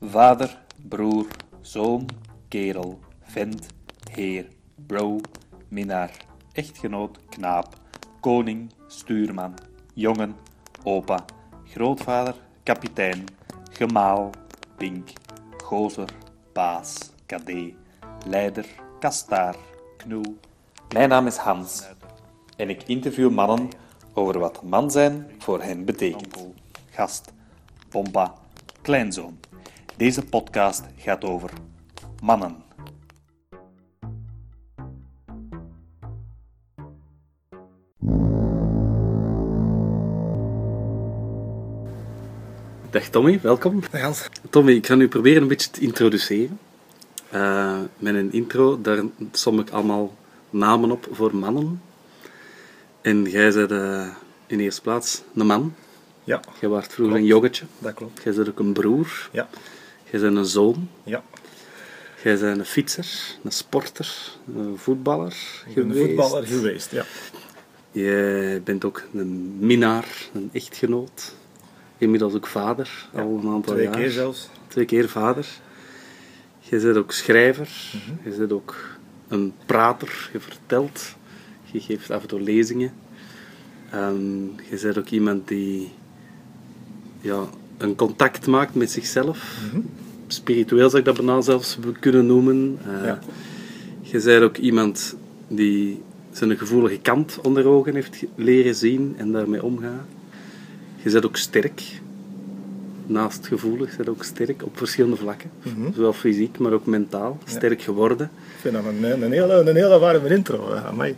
Vader, broer, zoon, kerel, vent, heer, bro, minnaar, echtgenoot, knaap, koning, stuurman, jongen, opa, grootvader, kapitein, gemaal, pink, gozer, baas, kadee, leider, kastaar, knoe. Mijn naam is Hans en ik interview mannen over wat man zijn voor hen betekent. Gast, pompa, kleinzoon. Deze podcast gaat over mannen. Dag Tommy, welkom. Dag Hans. Tommy, ik ga nu proberen een beetje te introduceren. Uh, met een intro, daar som ik allemaal namen op voor mannen. En jij bent uh, in eerste plaats een man. Ja. Jij was vroeger een joggetje. Dat klopt. Jij bent ook een broer. Ja. Jij bent een zoon. Ja. Jij bent een fietser, een sporter, een voetballer ik ben geweest. een voetballer geweest, ja. Jij bent ook een minnaar, een echtgenoot. Inmiddels ook vader, Ja, al een aantal Twee jaar. keer zelfs. Twee keer vader. Je bent ook schrijver. Mhm. Je bent ook een prater. Je vertelt. Je geeft af en toe lezingen. En je bent ook iemand die ja, een contact maakt met zichzelf. Spiritueel zou ik dat bijna zelfs kunnen noemen. Eh, Ja. Je bent ook iemand die zijn gevoelige kant onder ogen heeft leren zien en daarmee omgaan. Je bent ook sterk. Naast gevoelig, bent ook sterk op verschillende vlakken. Mhm. Zowel fysiek, maar ook mentaal. Sterk geworden. Ik vind dat een, een, hele, een hele warme intro. amai.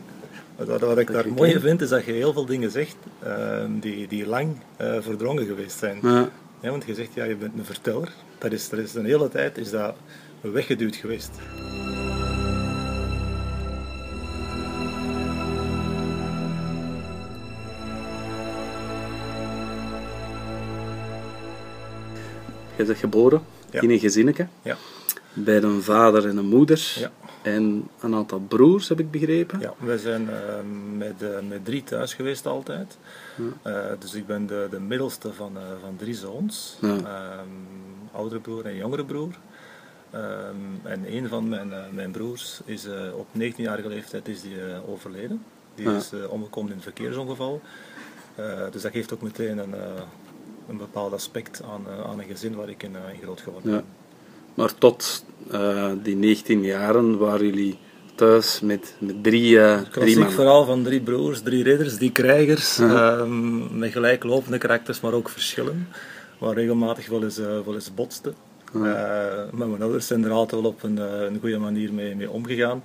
Wat, ik daar mooi in vind, is dat je heel veel dingen zegt eh, die, die lang eh, verdrongen geweest zijn. Ja. Ja, want je zegt, ja, je bent een verteller. Dat is, dat is een hele tijd is dat weggeduwd geweest. Je bent geboren Ja. in een gezinnetje. Ja. Bij een vader en een moeder. Ja. En een aantal broers, heb ik begrepen. Ja, wij zijn eh, met, eh, met drie thuis geweest altijd. Eh, dus ik ben de, de middelste van, eh, van drie zoons. Ja. Ehm, oudere broer en jongere broer. Ehm, en een van mijn, mijn broers is op 19-jarige leeftijd is die, overleden. Die Ja. is omgekomen in een verkeersongeval. Dus dat geeft ook meteen een, een bepaald aspect aan, aan een gezin waar ik in, in groot geworden Ja. ben. Maar tot eh, die 19 jaren waren jullie thuis met, met drie, eh drie mannen. verhaal van drie broers, drie ridders, drie krijgers, Ja. ehm, met gelijklopende karakters, maar ook verschillen, waar regelmatig wel eens, eh, wel eens botsten. Eh, maar mijn ouders zijn er altijd wel op een, een goede manier mee, mee omgegaan.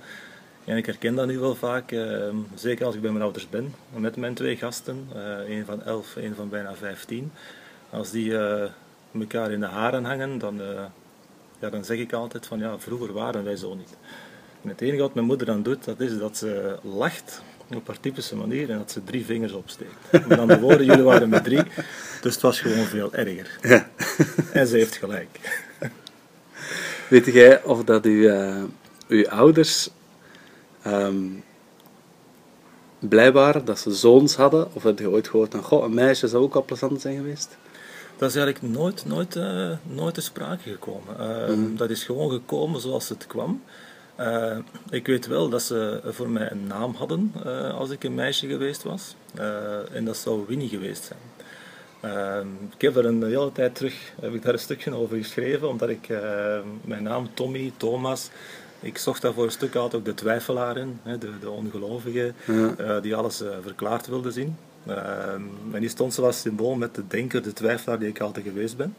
En ik herken dat nu wel vaak, ehm, zeker als ik bij mijn ouders ben, met mijn twee gasten, een van elf, een van bijna vijftien. Als die eh, elkaar in de haren hangen, dan, ja, dan zeg ik altijd van ja, vroeger waren wij zo niet. En het enige wat mijn moeder dan doet, dat is dat ze lacht op haar typische manier en dat ze drie vingers opsteekt. Met andere woorden, jullie waren met drie, dus het was gewoon veel erger. Ja. En ze heeft gelijk. Weet jij of dat uw, eh, uw ouders ehm, blij waren dat ze zoons hadden? Of heb je ooit gehoord van, goh, een meisje zou ook al plezant zijn geweest? Dat is eigenlijk nooit, nooit, eh, nooit te sprake gekomen. Eh, Dat is gewoon gekomen zoals het kwam. Eh, ik weet wel dat ze voor mij een naam hadden als ik een meisje geweest was. En dat zou Winnie geweest zijn. Ik heb er een hele tijd terug heb ik daar een stukje over geschreven, omdat ik mijn naam Tommy, Thomas, ik zocht daar voor een stuk altijd ook de twijfelaar in, hè, de, de ongelovige, Ja. die alles verklaard wilde zien. Eh, en die stond zoals symbool met de denker, de twijfelaar die ik altijd geweest ben.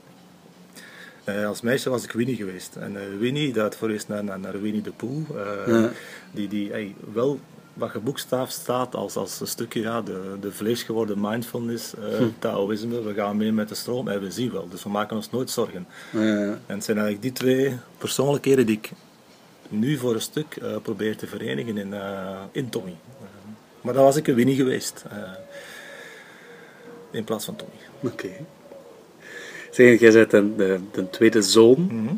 Eh, als meisje was ik Winnie geweest. En eh, Winnie, dat verwees naar, naar, naar Winnie de Pooh, eh, Ja. die, die hey, wel wat geboekstaafd staat als, als een stukje ja, de, de vleesgeworden mindfulness, eh Taoïsme. We gaan mee met de stroom en we zien wel. Dus we maken ons nooit zorgen. Ja. En het zijn eigenlijk die twee persoonlijkheden die ik nu voor een stuk eh, probeer te verenigen in, eh, in Tommy. Eh, maar dat was ik een Winnie geweest. Eh, in plaats van Tommy. Oké. Zeg, jij bent een, de, de tweede zoon. Mhm.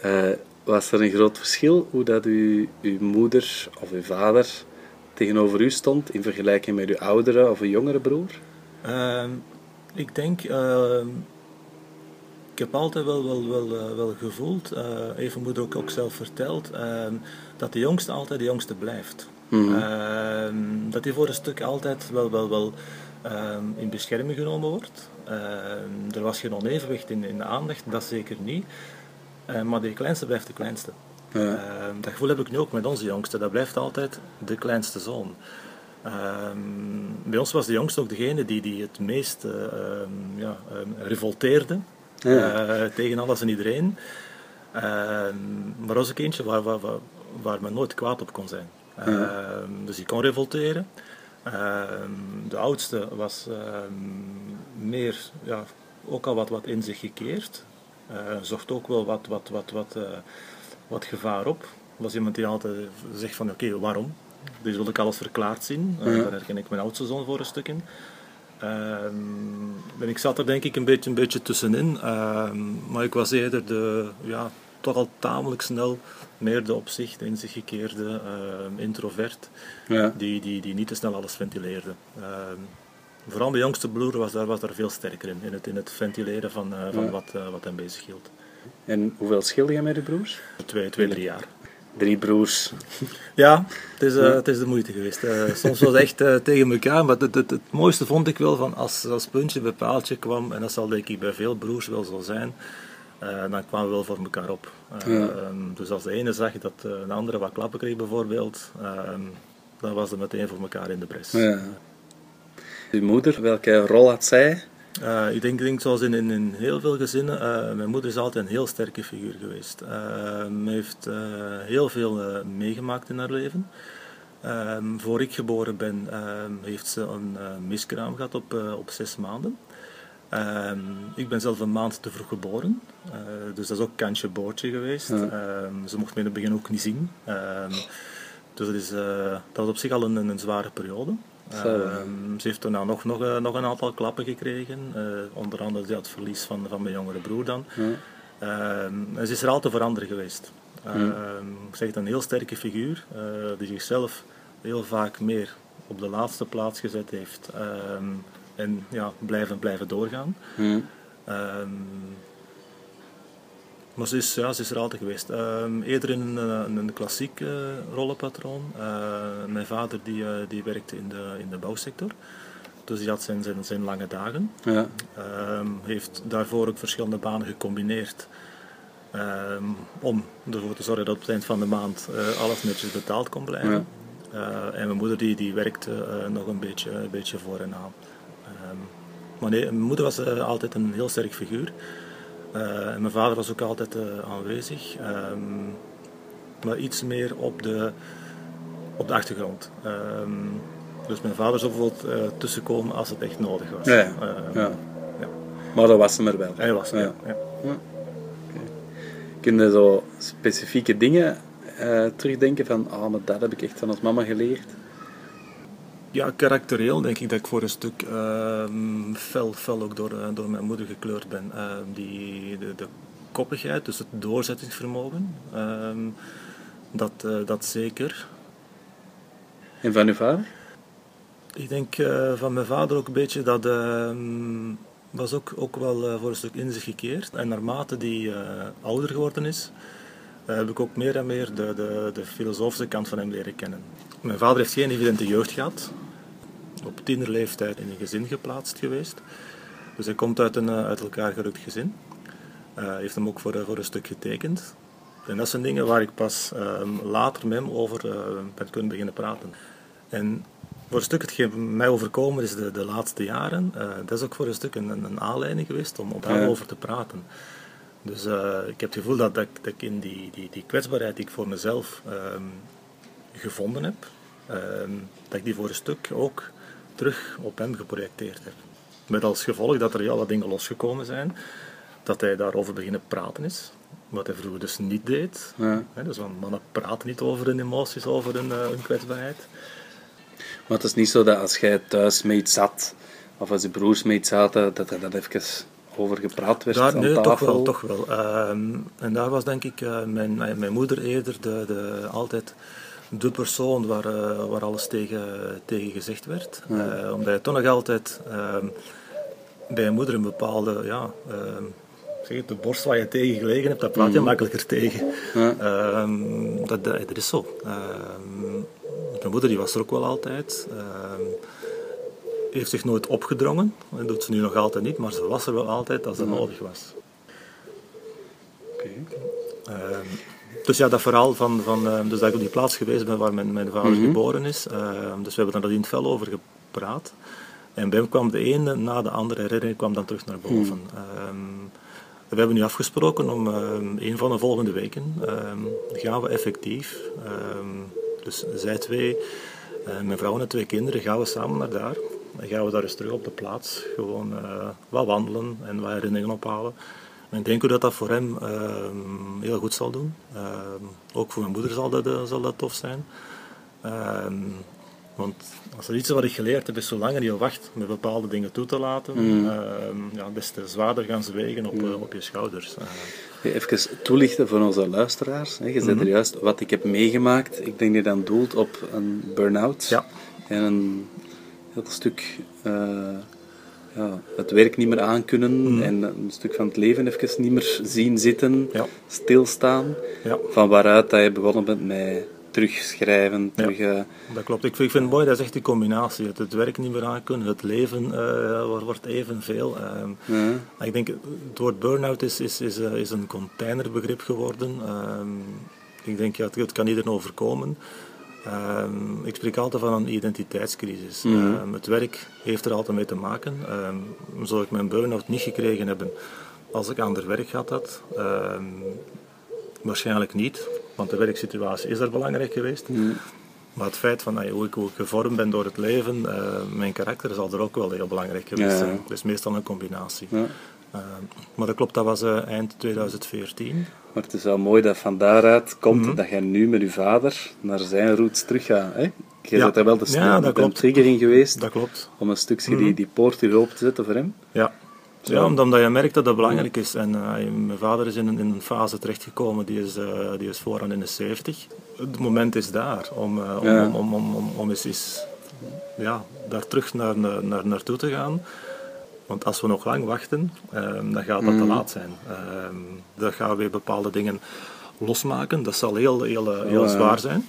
Eh, was er een groot verschil hoe dat u, uw moeder of uw vader tegenover u stond in vergelijking met uw oudere of uw jongere broer? Ehm, ik denk, ehm, ik heb altijd wel, wel, wel, eh, wel gevoeld, mijn moeder ook, ook zelf verteld, ehm, dat de jongste altijd de jongste blijft. Mhm. Dat hij voor een stuk altijd wel, wel, wel in bescherming genomen wordt. Ehm, er was geen onevenwicht in, in de aandacht, dat zeker niet. Eh, maar de kleinste blijft de kleinste. Ja. Ehm, dat gevoel heb ik nu ook met onze jongste. Dat blijft altijd de kleinste zoon. Ehm, bij ons was de jongste ook degene die, die het meest eh, ehm, ja, ehm, revolteerde Ja. eh, tegen alles en iedereen. Ehm, maar was ook eentje waar, waar, waar, waar men nooit kwaad op kon zijn. Ehm, dus die kon revolteren. Ehm, de oudste was ehm, meer, ja, ook al wat, wat in zich gekeerd. Eh, zocht ook wel wat, wat, wat, wat, eh, wat gevaar op. Was iemand die altijd zegt van oké, waarom? Dus wil ik alles verklaard zien. Eh, Ja. Daar herken ik mijn oudste zoon voor een stuk in. Ehm, en ik zat er denk ik een beetje, een beetje tussenin. Maar ik was eerder de, ja, toch al tamelijk snel meer de op zich, in zich gekeerde ehm, introvert. Ja. Die, die, die niet te snel alles ventileerde. Ehm, vooral mijn jongste broer was daar, was daar veel sterker in. In het, in het ventileren van, eh, van Ja. wat, eh, wat hem bezig hield. En hoeveel schil je met de broers? Twee, twee drie jaar. Drie broers. Ja, het is, eh, het is de moeite geweest. Soms was het echt tegen elkaar, maar het, het, het mooiste vond ik wel van als, als puntje bij paaltje kwam, en dat zal denk ik bij veel broers wel zo zijn, eh, dan kwamen we wel voor elkaar op. Eh, Ja. ehm, dus als de ene zag dat eh, een andere wat klappen kreeg bijvoorbeeld, ehm, dan was het meteen voor elkaar in de bres. Ja. Uw moeder, welke rol had zij? Ik denk, denk zoals in, in, in heel veel gezinnen, mijn moeder is altijd een heel sterke figuur geweest. Eh, Ze heeft heel veel meegemaakt in haar leven. Ehm, voor ik geboren ben, ehm, heeft ze een miskraam gehad op, op zes maanden. Ehm, ik ben zelf een maand te vroeg geboren, eh, dus dat is ook kantje boordje geweest. Ja. Ehm, ze mocht me in het begin ook niet zien. Ehm, dus dat, is, eh, dat was op zich al een, een zware periode. Ze heeft daarna nog, nog, eh, nog een aantal klappen gekregen. onder andere het verlies van, van mijn jongere broer dan. Ja. Ze is er al te veranderen geweest. Zeg het, een heel sterke figuur die zichzelf heel vaak meer op de laatste plaats gezet heeft. En ja, blijven, blijven doorgaan. Ehm, maar ze is, ja, ze is er altijd geweest. Ehm, eerder in een, eh, een klassiek eh, rollenpatroon. Eh, mijn vader die, die werkte in de, in de bouwsector. Dus die had zijn, zijn, zijn lange dagen. Ja. Ehm, heeft daarvoor ook verschillende banen gecombineerd. om ervoor te zorgen dat op het eind van de maand alles netjes betaald kon blijven. En mijn moeder die, die werkte nog een beetje, een beetje voor en aan. Ehm, maar nee, mijn moeder was eh, altijd een heel sterk figuur. Eh, en mijn vader was ook altijd eh, aanwezig. Ehm, maar iets meer op de, op de achtergrond. Ehm, dus mijn vader zou bijvoorbeeld tussenkomen als het echt nodig was. Ja, ja. Ja. Maar dat was hem er wel. Hij was er, Ja. ja. ja. Kun je zo specifieke dingen terugdenken van, ah, maar dat heb ik echt van als mama geleerd? Ja, karakterieel denk ik dat ik voor een stuk ehm, fel, fel ook door, eh, door mijn moeder gekleurd ben. Ehm, die, de, de koppigheid, dus het doorzettingsvermogen, ehm, dat, eh, dat zeker. En van uw vader? Ik denk eh, van mijn vader ook een beetje dat was ook, ook wel voor een stuk in zich gekeerd. En naarmate die ouder geworden is, heb ik ook meer en meer de, de, de filosofische kant van hem leren kennen. Mijn vader heeft geen evidente jeugd gehad. Op tienerleeftijd in een gezin geplaatst geweest. Dus hij komt uit een eh, uit elkaar gerukt gezin. Eh, heeft hem ook voor, eh, voor een stuk getekend. En dat zijn dingen waar ik pas later met hem over ben kunnen beginnen praten. En voor een stuk hetgeen mij overkomen is de, de laatste jaren. dat is ook voor een stuk een, een aanleiding geweest om, om daarover te praten. Dus ik heb het gevoel dat, dat, ik- dat ik in die, die, die kwetsbaarheid die ik voor mezelf ehm, gevonden heb, ehm, dat ik die voor een stuk ook terug op hem geprojecteerd heb. Met als gevolg dat er heel wat dingen losgekomen zijn, dat hij daarover beginnen praten is. Wat hij vroeger dus niet deed. Ja. Dus want mannen praten niet over hun emoties, over hun, eh, hun kwetsbaarheid. Maar het is niet zo dat als jij thuis mee iets zat, of als je broers mee iets zaten, dat er dat even over gepraat werd Daar, aan nee, tafel. toch wel, toch wel. Ehm, en daar was denk ik eh, mijn, mijn mijn moeder eerder de, de, altijd de persoon waar, eh, waar alles tegen, tegen gezegd werd. Eh, omdat je toch nog altijd ehm, bij mijn moeder een bepaalde ja, ehm, zeg het, de borst waar je tegen gelegen hebt, daar praat je makkelijker tegen. Ja. Ehm, dat, dat, dat is zo. Mijn moeder die was er ook wel altijd. Ehm, heeft zich nooit opgedrongen. Dat doet ze nu nog altijd niet, maar ze was er wel altijd als dat nodig was. Oké. Dus ja, dat verhaal van, van ehm, dus dat ik op die plaats geweest ben waar mijn, mijn vader geboren is. ehm, dus we hebben er nadien fel over gepraat. En bij hem kwam de ene na de andere herinnering kwam dan terug naar boven. Ehm, we hebben nu afgesproken om ehm, een van de volgende weken ehm, gaan we effectief, dus zij twee, eh, mijn vrouw en twee kinderen, gaan we samen naar daar. En gaan we daar eens terug op de plaats gewoon eh, wat wandelen en wat herinneringen ophalen. En ik denk dat dat voor hem ehm, heel goed zal doen. Ehm, ook voor mijn moeder zal dat, eh, zal dat tof zijn. Ehm, want als er iets is wat ik geleerd heb, is zo langer je wacht met bepaalde dingen toe te laten, ehm, ja, des te zwaarder gaan ze wegen op, eh, op je schouders. Eh, Even toelichten voor onze luisteraars. hè. Je zei er juist wat ik heb meegemaakt. Ik denk dat je dan doelt op een burn-out. Ja. En een heel stuk ja, het werk niet meer aankunnen en een stuk van het leven even niet meer zien zitten, Ja. stilstaan. ja. Van waaruit dat je begonnen bent met terugschrijven, terug... eh, Dat klopt. Ik vind, ik vind het mooi, dat is echt die combinatie. Het, het werk niet meer aankunnen, het leven eh, wordt, evenveel. Ja. Ik denk, het woord burn-out is, is, is, eh, is een containerbegrip geworden. Ehm, ik denk, ja, het, het kan iedereen overkomen. Ehm, ik spreek altijd van een identiteitscrisis. Ehm, het werk heeft er altijd mee te maken. Ehm, zou ik mijn burn-out niet gekregen hebben als ik ander werk gehad had? Waarschijnlijk niet, want de werksituatie is er belangrijk geweest. Maar het feit van hoe, ik, hoe ik gevormd ben door het leven, eh, mijn karakter zal er ook wel heel belangrijk geweest Ja. zijn. Dus meestal een combinatie. Ja. Uh, maar dat klopt, dat was uh, eind 2014. Maar het is wel mooi dat van daaruit komt Mhm. dat jij nu met je vader naar zijn roots teruggaat. Hè? Je Ja. er wel de Ja, dat klopt. triggering geweest Dat klopt. om een stukje die, die poort weer open te zetten voor hem. Ja. Ja, omdat je merkt dat dat belangrijk is. En uh, mijn vader is in een, in een fase terechtgekomen, die is, uh, die is vooraan in de 70. Het moment is daar om, uh, om, Ja. om, om, om, om, om eens, eens ja, daar terug naar, naar, naartoe te gaan. Want als we nog lang wachten, ehm, dan gaat dat te laat zijn. Ehm, dan gaan we weer bepaalde dingen losmaken. Dat zal heel, heel, eh, heel zwaar zijn.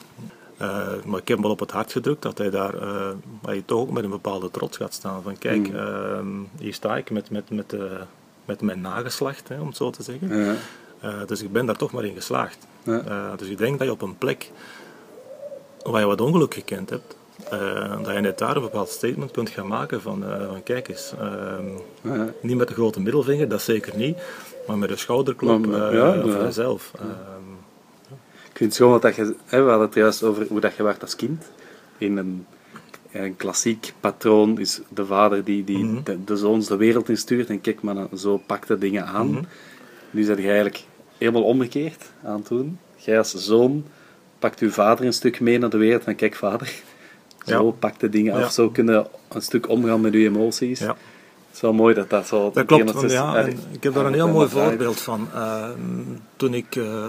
Uh, maar ik heb hem wel op het hart gedrukt dat hij daar uh, hij toch ook met een bepaalde trots gaat staan. Van kijk, uh, hier sta ik met, met, met, met mijn nageslacht, hè, om het zo te zeggen. Ja. Dus ik ben daar toch maar in geslaagd. Ja. Dus ik denk dat je op een plek waar je wat ongeluk gekend hebt, uh, dat je net daar een bepaald statement kunt gaan maken van, uh, van kijk eens, uh, Ja. niet met de grote middelvinger, dat zeker niet, maar met een schouderklop Maar, ja, voor ja. jezelf. Uh, Ik vind het gewoon dat je, hè, we hadden het juist over hoe dat je werd als kind. In een, een klassiek patroon is de vader die, die Mhm. de, de zoons de wereld instuurt en kijk maar, zo pakt de dingen aan. Mhm. Nu zijn je eigenlijk helemaal omgekeerd aan het doen. Jij als zoon pakt uw vader een stuk mee naar de wereld en kijk vader, zo Ja. pakt de dingen af. Zo kunnen een stuk omgaan met uw emoties. ja. Het is wel mooi dat dat zo... Dat klopt, want is- ja, eh, en ik heb daar een eh, heel mooi voorbeeld van. Ehm, toen ik, eh,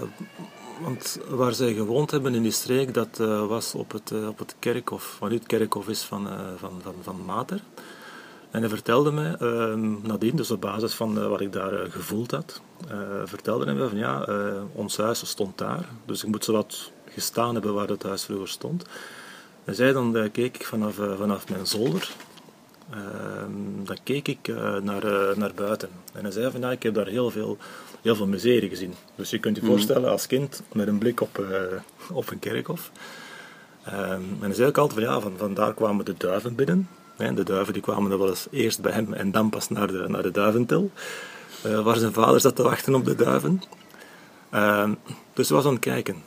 want waar zij gewoond hebben in die streek, dat eh, was op het, eh, op het kerkhof, wat nu het kerkhof is van, eh, van, van, van Mater. En hij vertelde mij, ehm, nadien, dus op basis van eh, wat ik daar eh, gevoeld had, eh, vertelde hij mij van ja, eh, ons huis stond daar, dus ik moet zo wat gestaan hebben waar het huis vroeger stond. En zij dan eh, keek ik vanaf, eh, vanaf mijn zolder, Ehm, dan keek ik eh, naar, eh, naar buiten. En hij zei van ja, ik heb daar heel veel, heel veel miserie gezien. Dus je kunt je voorstellen als kind met een blik op, op een kerkhof. Ehm, en hij zei ook altijd van ja, van, van daar kwamen de duiven binnen. Hè, de duiven die kwamen dan wel eens eerst bij hem en dan pas naar de, naar de duiventil. eh, waar zijn vader zat te wachten op de duiven. Ehm, dus hij was aan het kijken.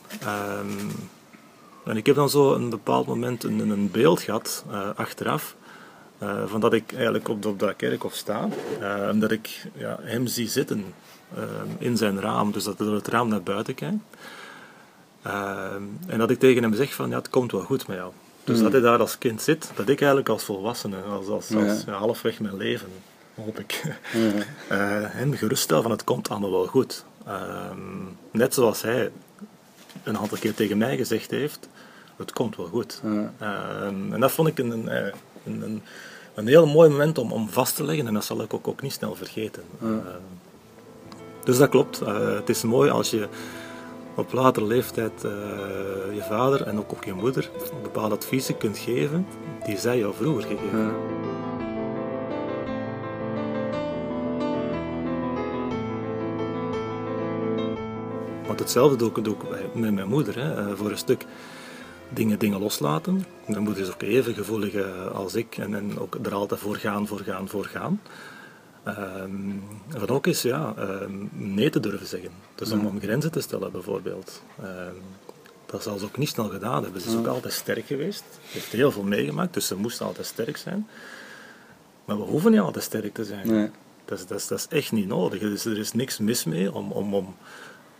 En ik heb dan zo een bepaald moment een, een beeld gehad, eh, achteraf, uh, van dat ik eigenlijk op, op dat kerkhof sta, uh, en dat ik ja, hem zie zitten in zijn raam, dus dat hij door het raam naar buiten kijkt. en dat ik tegen hem zeg van, ja, het komt wel goed met jou. Dus Mm. dat hij daar als kind zit, dat ik eigenlijk als volwassene, als, als, Ja. als ja, halfweg mijn leven, hoop ik, eh, hem geruststel van het komt allemaal wel goed. Ehm, net zoals hij een aantal keer tegen mij gezegd heeft, het komt wel goed. Ehm, en dat vond ik een, een, eh, een, een, een heel mooi moment om, om vast te leggen en dat zal ik ook, ook niet snel vergeten. Ehm, Dus dat klopt. Uh, het is mooi als je op latere leeftijd uh, je vader en ook, ook je moeder bepaalde adviezen kunt geven die zij jou vroeger gegeven ja. Want hetzelfde doe ik ook met mijn moeder. Hè. Voor een stuk dingen, dingen loslaten. Mijn moeder is ook even gevoelig als ik en, en ook er altijd voor gaan, voor gaan, voor gaan. Um, wat ook is, ja, um, nee te durven zeggen. Dus om, om grenzen te stellen bijvoorbeeld. Um, dat zal ze ook niet snel gedaan hebben. Ze is ook altijd sterk geweest. Ze heeft heel veel meegemaakt, dus ze moest altijd sterk zijn. Maar we hoeven niet altijd sterk te zijn. Nee. Dat, is, dat, is, dat is echt niet nodig. Dus er is niks mis mee om, om, om,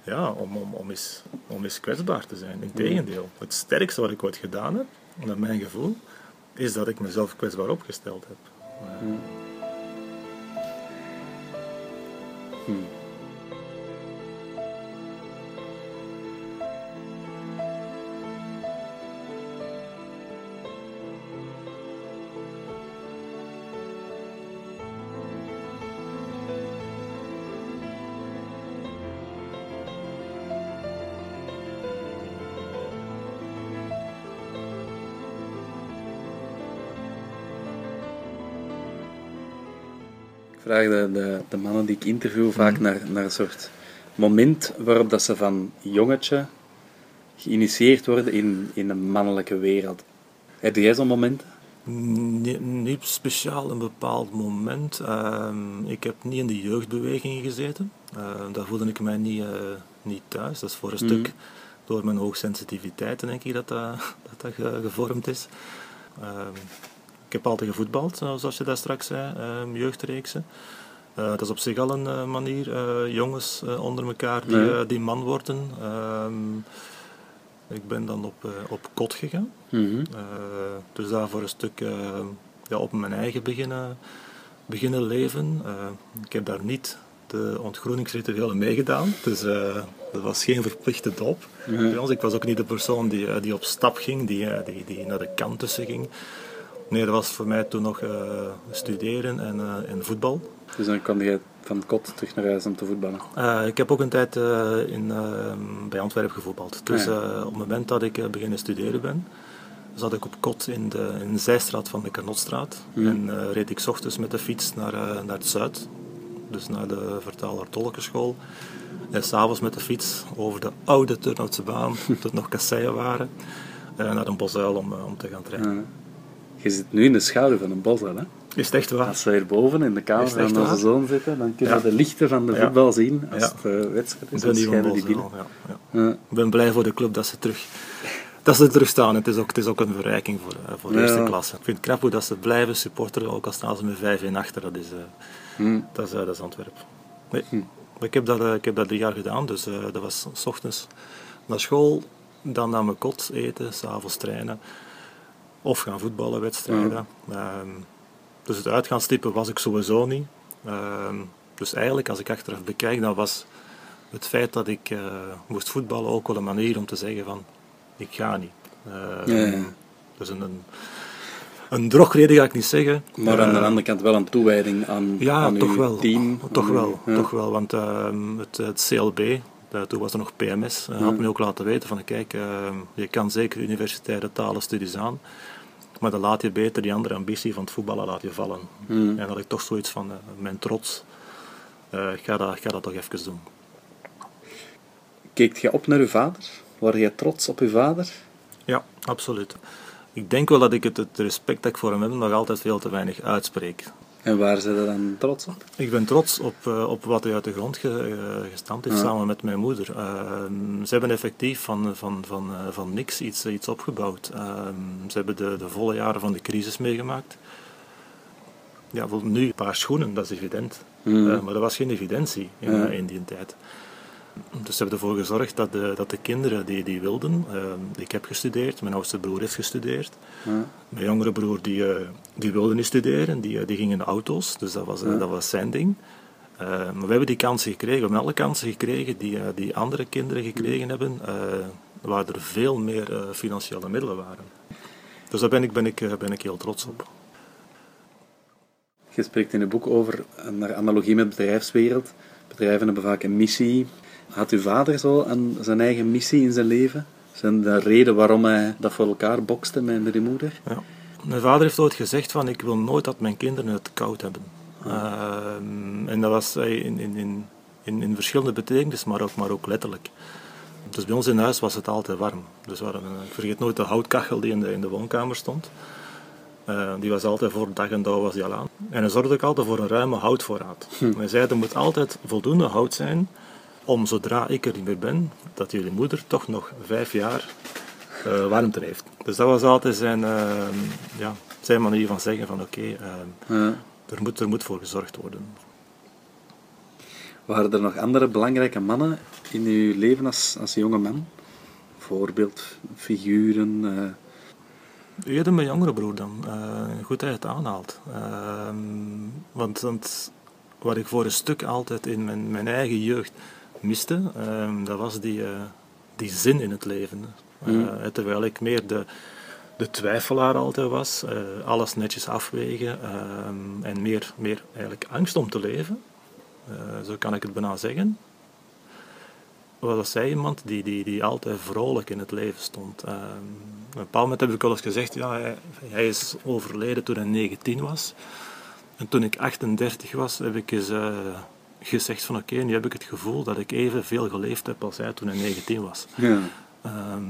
ja, om, om, om, eens, om eens kwetsbaar te zijn. Integendeel. Het sterkste wat ik ooit gedaan heb, naar mijn gevoel, is dat ik mezelf kwetsbaar opgesteld heb. Hmm. Vraag de, de, de, mannen die ik interview vaak mhm. naar, naar een soort moment waarop dat ze van jongetje geïnitieerd worden in, in een mannelijke wereld. Heb jij zo'n moment? Nee, niet speciaal een bepaald moment. Ehm, ik heb niet in de jeugdbeweging gezeten. Uh, daar voelde ik mij niet, uh, niet thuis. Dat is voor een mhm. stuk door mijn hoogsensitiviteit, denk ik, dat dat, dat, dat gevormd is. Ik heb altijd gevoetbald, zoals je daar straks zei, uh, jeugdreeksen. Uh, dat is op zich al een uh, manier, jongens onder elkaar die, die man worden. Ehm, ik ben dan op, op kot gegaan. Mm dus daar voor een stuk ja, op mijn eigen beginnen, beginnen leven. ik heb daar niet de ontgroeningsrituelen meegedaan. Dus dat was geen verplichte doop. Ik was ook niet de persoon die, die op stap ging, die, die, die naar de kant tussen ging. Nee, dat was voor mij toen nog uh, studeren en, en voetbal. Dus dan kwam je van kot terug naar huis om te voetballen? Uh, ik heb ook een tijd in, bij Antwerpen gevoetbald. Dus ah, op het moment dat ik beginnen studeren ben, zat ik op kot in de, in de zijstraat van de Kanotstraat. Mm. En reed ik s ochtends met de fiets naar, naar het zuid, dus naar de vertaler Tolkenschool. En s'avonds met de fiets over de oude Turnhoutse baan, tot nog kasseien waren, naar een bosuil om, om te gaan trainen. Je zit nu in de schaduw van een bos hè? Is het echt waar? Als we hierboven in de kamer van onze zoon zitten, dan kunnen we de lichten van de voetbal zien als het uh, wedstrijd is. Ik ben hier die binnen. Ja. Ik ben blij voor de club dat ze terug, dat ze terug staan. Het is ook, het is ook een verrijking voor, uh, voor de eerste klasse. Ik vind het knap hoe dat ze blijven supporteren, ook al staan ze met 5 in achter. Dat is, uh, dat is, dat is Antwerpen. Nee. Hm. Ik, heb dat, ik heb dat drie jaar gedaan, dus dat was s ochtends naar school, dan naar mijn kot eten, s'avonds trainen. Of gaan voetballen, wedstrijden. Ehm, dus het uitgaanstippen was ik sowieso niet. Ehm, dus eigenlijk, als ik achteraf bekijk, dan was het feit dat ik uh, moest voetballen ook wel een manier om te zeggen van, ik ga niet. Ja, ja. Dus een, een, een drogreden ga ik niet zeggen. Maar aan de andere kant wel een toewijding aan, ja, aan toch uw wel. team. Toch wel, toch wel, want het, het CLB, toen was er nog PMS, had me ook laten weten van kijk, je kan zeker universitaire talenstudies aan, maar dan laat je beter die andere ambitie van het voetballen laat je vallen. Mm. En dat ik toch zoiets van, uh, mijn trots, uh, ik, ga dat, ik ga dat toch even doen. Keek je op naar je vader? Waar je trots op je vader? Ja, absoluut. Ik denk wel dat ik het, het respect dat ik voor hem heb nog altijd veel te weinig uitspreek. En waar zijn je dan trots op? Ik ben trots op, uh, op wat hij uit de grond ge, uh, gestampt heeft samen met mijn moeder. Uh, ze hebben effectief van, van, van, van niks iets, iets opgebouwd. Ehm, ze hebben de, de volle jaren van de crisis meegemaakt. Ja, nu een paar schoenen, dat is evident. Mm. maar dat was geen evidentie in, in die tijd. Dus ze hebben ervoor gezorgd dat de, dat de kinderen die, die wilden, uh, ik heb gestudeerd, mijn oudste broer heeft gestudeerd. Mijn jongere broer die, uh, die wilde niet studeren, die, uh, die ging in de auto's, dus dat was, ja. dat was zijn ding. maar we hebben die kansen gekregen, we hebben alle kansen gekregen die, die andere kinderen gekregen hebben, waar er veel meer financiële middelen waren. Dus daar ben ik, ben ik, ben ik heel trots op. Je spreekt in het boek over, naar analogie met de bedrijfswereld, Bedrijven hebben vaak een missie. Had uw vader zo aan zijn eigen missie in zijn leven? Zijn de reden waarom hij dat voor elkaar bokste met uw moeder? Ja. Mijn vader heeft ooit gezegd van ik wil nooit dat mijn kinderen het koud hebben. Ehm, en dat was eh, in, in, in, in, in verschillende betekenissen, maar ook, maar ook letterlijk. Dus bij ons in huis was het altijd warm. Dus we hadden, ik vergeet nooit de houtkachel die in de, in de woonkamer stond. Eh, die was altijd voor dag en dauw was die al aan. En hij zorgde ook altijd voor een ruime houtvoorraad. Hij zei, er moet altijd voldoende hout zijn om zodra ik er niet meer ben, dat jullie moeder toch nog vijf jaar eh, warmte heeft. Dus dat was altijd zijn, eh, ja, zijn manier van zeggen van oké, eh, Ja. er, moet, er moet voor gezorgd worden. Waren er nog andere belangrijke mannen in uw leven als, als jonge man? Voorbeeldfiguren? eh, Eerder mijn jongere broer dan. Eh, goed dat je het aanhaalt. Ehm, want, want wat ik voor een stuk altijd in mijn, mijn eigen jeugd miste, ehm, dat was die, eh, die zin in het leven. Mm. terwijl ik meer de, de twijfelaar altijd was, eh, alles netjes afwegen ehm, en meer, meer eigenlijk angst om te leven. Zo kan ik het bijna zeggen. was zij iemand die, die, die altijd vrolijk in het leven stond. Ehm, op een bepaald moment heb ik wel eens gezegd, ja, hij, hij is overleden toen hij 19 was. En toen ik 38 was, heb ik eens gezegd van oké, nu heb ik het gevoel dat ik evenveel geleefd heb als hij toen hij 19 was. ja. Ehm,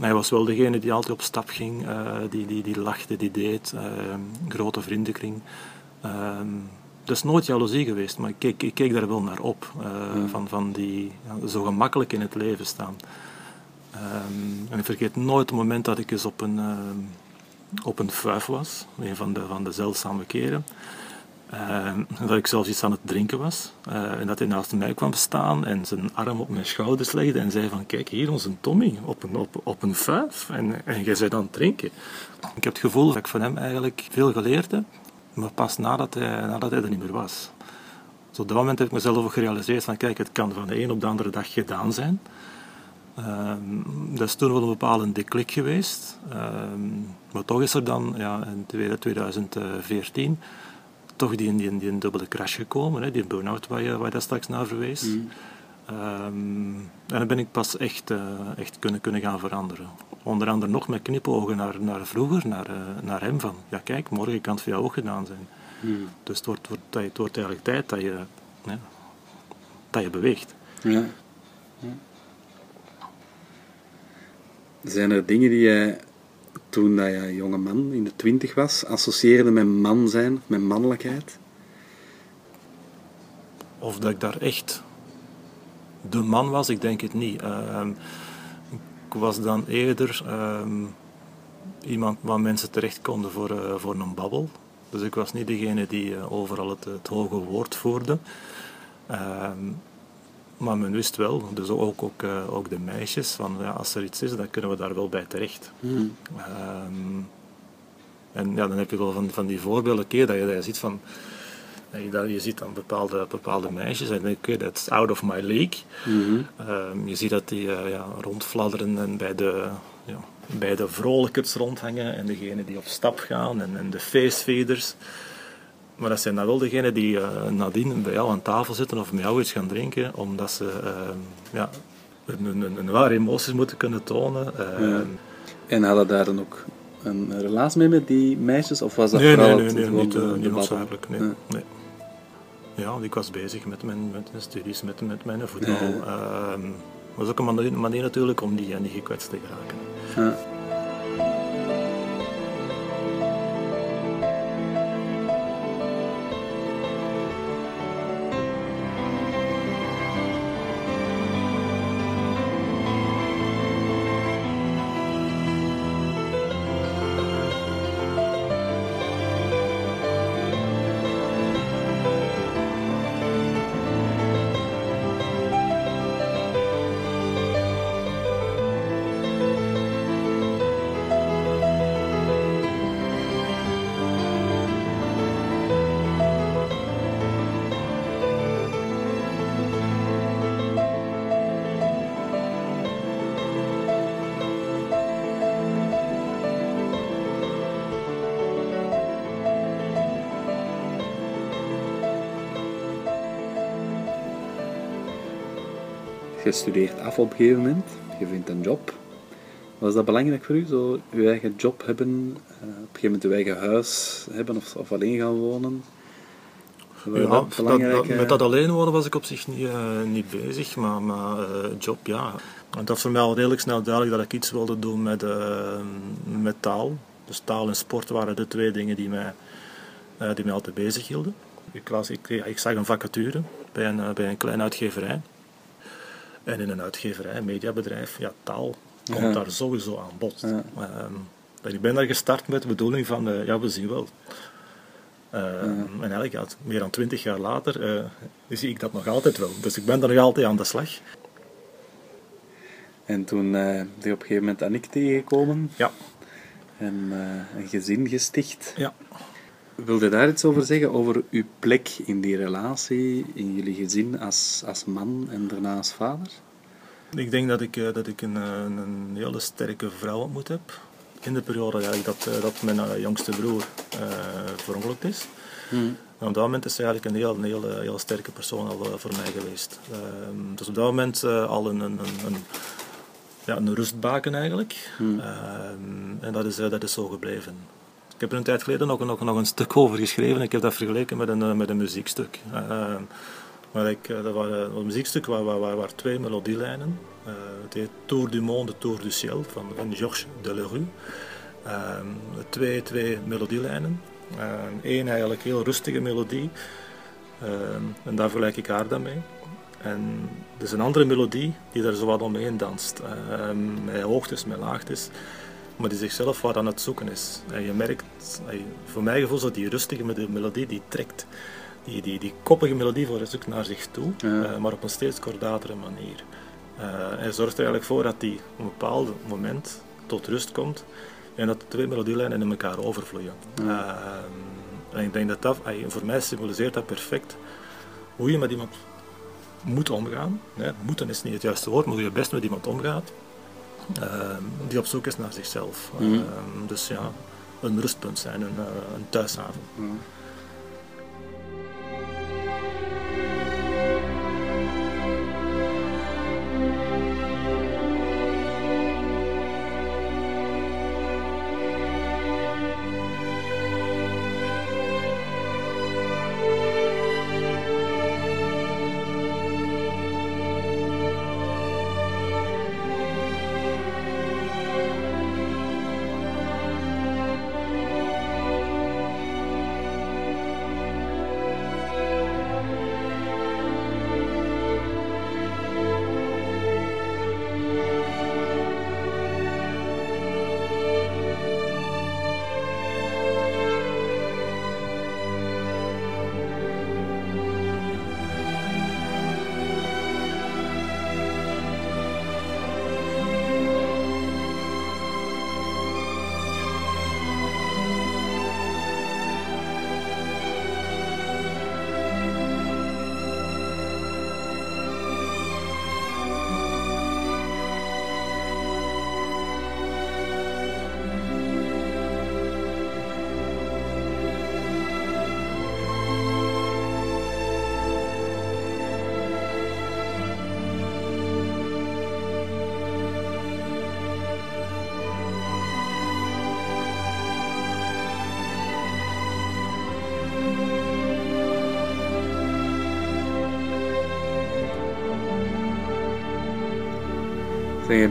hij was wel degene die altijd op stap ging, eh, die, die, die lachte, die deed, ehm, grote vriendenkring. Ehm dat is nooit jaloezie geweest, maar ik keek, ik keek daar wel naar op, eh, van, van die ja, zo gemakkelijk in het leven staan. En ik vergeet nooit het moment dat ik eens op een, op een fuif was, een van de, van de zeldzame keren. Ehm, dat ik zelfs iets aan het drinken was. eh, en dat hij naast mij kwam staan en zijn arm op mijn schouders legde en zei van kijk hier onze Tommy op een, op, een fuif en, en jij aan het drinken. Ik heb het gevoel dat ik van hem eigenlijk veel geleerd heb, maar pas nadat hij, nadat hij er niet meer was. Dus op dat moment heb ik mezelf ook gerealiseerd van kijk het kan van de een op de andere dag gedaan zijn. Ehm, dat is toen wel een bepaalde klik geweest. Ehm, maar toch is er dan ja, in 2014 toch die, die, die dubbele crash gekomen, hè, die burn-out waar je, waar je daar straks naar verwees. Ehm, en dan ben ik pas echt, eh, echt kunnen, kunnen gaan veranderen. Onder andere nog met knipogen naar, naar vroeger, naar, eh, naar hem van, ja kijk, morgen kan het voor jou ook gedaan zijn. Dus het wordt, wordt, het wordt eigenlijk tijd dat je, ja, dat je beweegt. Ja. Ja. Zijn er dingen die jij toen dat je jonge man in de twintig was, associeerde met man zijn, met mannelijkheid? Of dat ik daar echt de man was, ik denk het niet. Ehm, ik was dan eerder ehm, iemand waar mensen terecht konden voor, eh, voor een babbel. Dus ik was niet degene die eh, overal het, het hoge woord voerde. Maar men wist wel, dus ook, ook, eh, ook de meisjes, van ja, als er iets is, dan kunnen we daar wel bij terecht. Ehm, en ja, dan heb je wel van, van die voorbeelden, keer dat je, je ziet van, dat je, dat je ziet dan bepaalde, bepaalde meisjes en dan denk je, dat is out of my league. Ehm, je ziet dat die eh, ja, rondfladderen en bij de, ja, bij de vrolijkers rondhangen en degene die op stap gaan en, en de feestveders. Maar dat zijn dan wel degenen die eh, nadien bij jou aan tafel zitten of met jou iets gaan drinken, omdat ze ehm, ja, een ware emoties moeten kunnen tonen. Ehm, En hadden daar dan ook een relatie mee met die meisjes? Of was dat nee, nee, vooral nee, het- niet, de- eh, noodzakelijk. Nee, Ja. nee. Ja, ik was bezig met mijn, met mijn studies, met, met mijn voetbal. Ehm, dat was ook een manier, manier natuurlijk om die, niet gekwetst te geraken. Je studeert af op een gegeven moment, je vindt een job. Was dat belangrijk voor u, zo je eigen job hebben, eh, op een gegeven moment je eigen huis hebben of, of alleen gaan wonen? Ja, dat dat- belangrijk, dat- met dat alleen wonen was ik op zich niet, eh, niet bezig, maar, maar eh, job ja. En dat was voor mij al redelijk snel duidelijk dat ik iets wilde doen met, met taal. Dus taal en sport waren de twee dingen die mij, eh, die mij altijd bezig hielden. Ik, las, ik, ik zag een vacature bij een, bij een kleine uitgeverij. En in een uitgeverij, een mediabedrijf, ja, taal komt Ja. daar sowieso aan bod. Ja. Ehm, ik ben daar gestart met de bedoeling van, eh, ja, we zien wel. Eh, En eigenlijk, ja, meer dan twintig jaar later, eh, zie ik dat nog altijd wel. Dus ik ben er nog altijd aan de slag. En toen eh ben je op een gegeven moment Annick tegengekomen Ja. en eh, een gezin gesticht. ja. Wilde daar iets over zeggen, over uw plek in die relatie, in jullie gezin als, als man en daarna als vader? Ik denk dat ik, eh, dat ik een, eh, een, een hele sterke vrouw ontmoet heb. In de periode eigenlijk dat, eh, dat mijn jongste broer eh verongelukt is. En op dat moment is ze eigenlijk een heel, een heel, heel sterke persoon al voor mij geweest. Ehm, dus op dat moment al een, een, een, een, ja, een rustbaken eigenlijk. Ehm, en dat is, dat is zo gebleven. Ik heb er een tijd geleden nog, nog, nog een stuk over geschreven. Ik heb dat vergeleken met een, eh, met een muziekstuk. Ehm, maar ik, eh, dat was een muziekstuk waar, waar, waar, twee melodielijnen. eh het heet Tour du Monde, Tour du Ciel van, Georges Delerue. Ehm, twee, twee melodielijnen. Eén eigenlijk heel rustige melodie. Ehm, en daar vergelijk ik haar dan mee. En er is een andere melodie die daar zo wat omheen danst. Ehm, met hoogtes, met laagtes. Maar die zichzelf wat aan het zoeken is. En je merkt, voor mijn gevoel, zo die rustige mel- melodie die trekt. Die, die, die koppige melodie voor zoekt naar zich toe, Ja. eh, maar op een steeds kordatere manier. Eh, hij zorgt er eigenlijk voor dat die op een bepaald moment tot rust komt en dat de twee melodielijnen in elkaar overvloeien. Eh, en ik denk dat dat, voor mij symboliseert dat perfect hoe je met iemand moet omgaan. Hè. Moeten is niet het juiste woord, maar hoe je best met iemand omgaat. Eh, die op zoek is naar zichzelf. Eh, dus ja, een rustpunt zijn, een, eh, een thuishaven. Je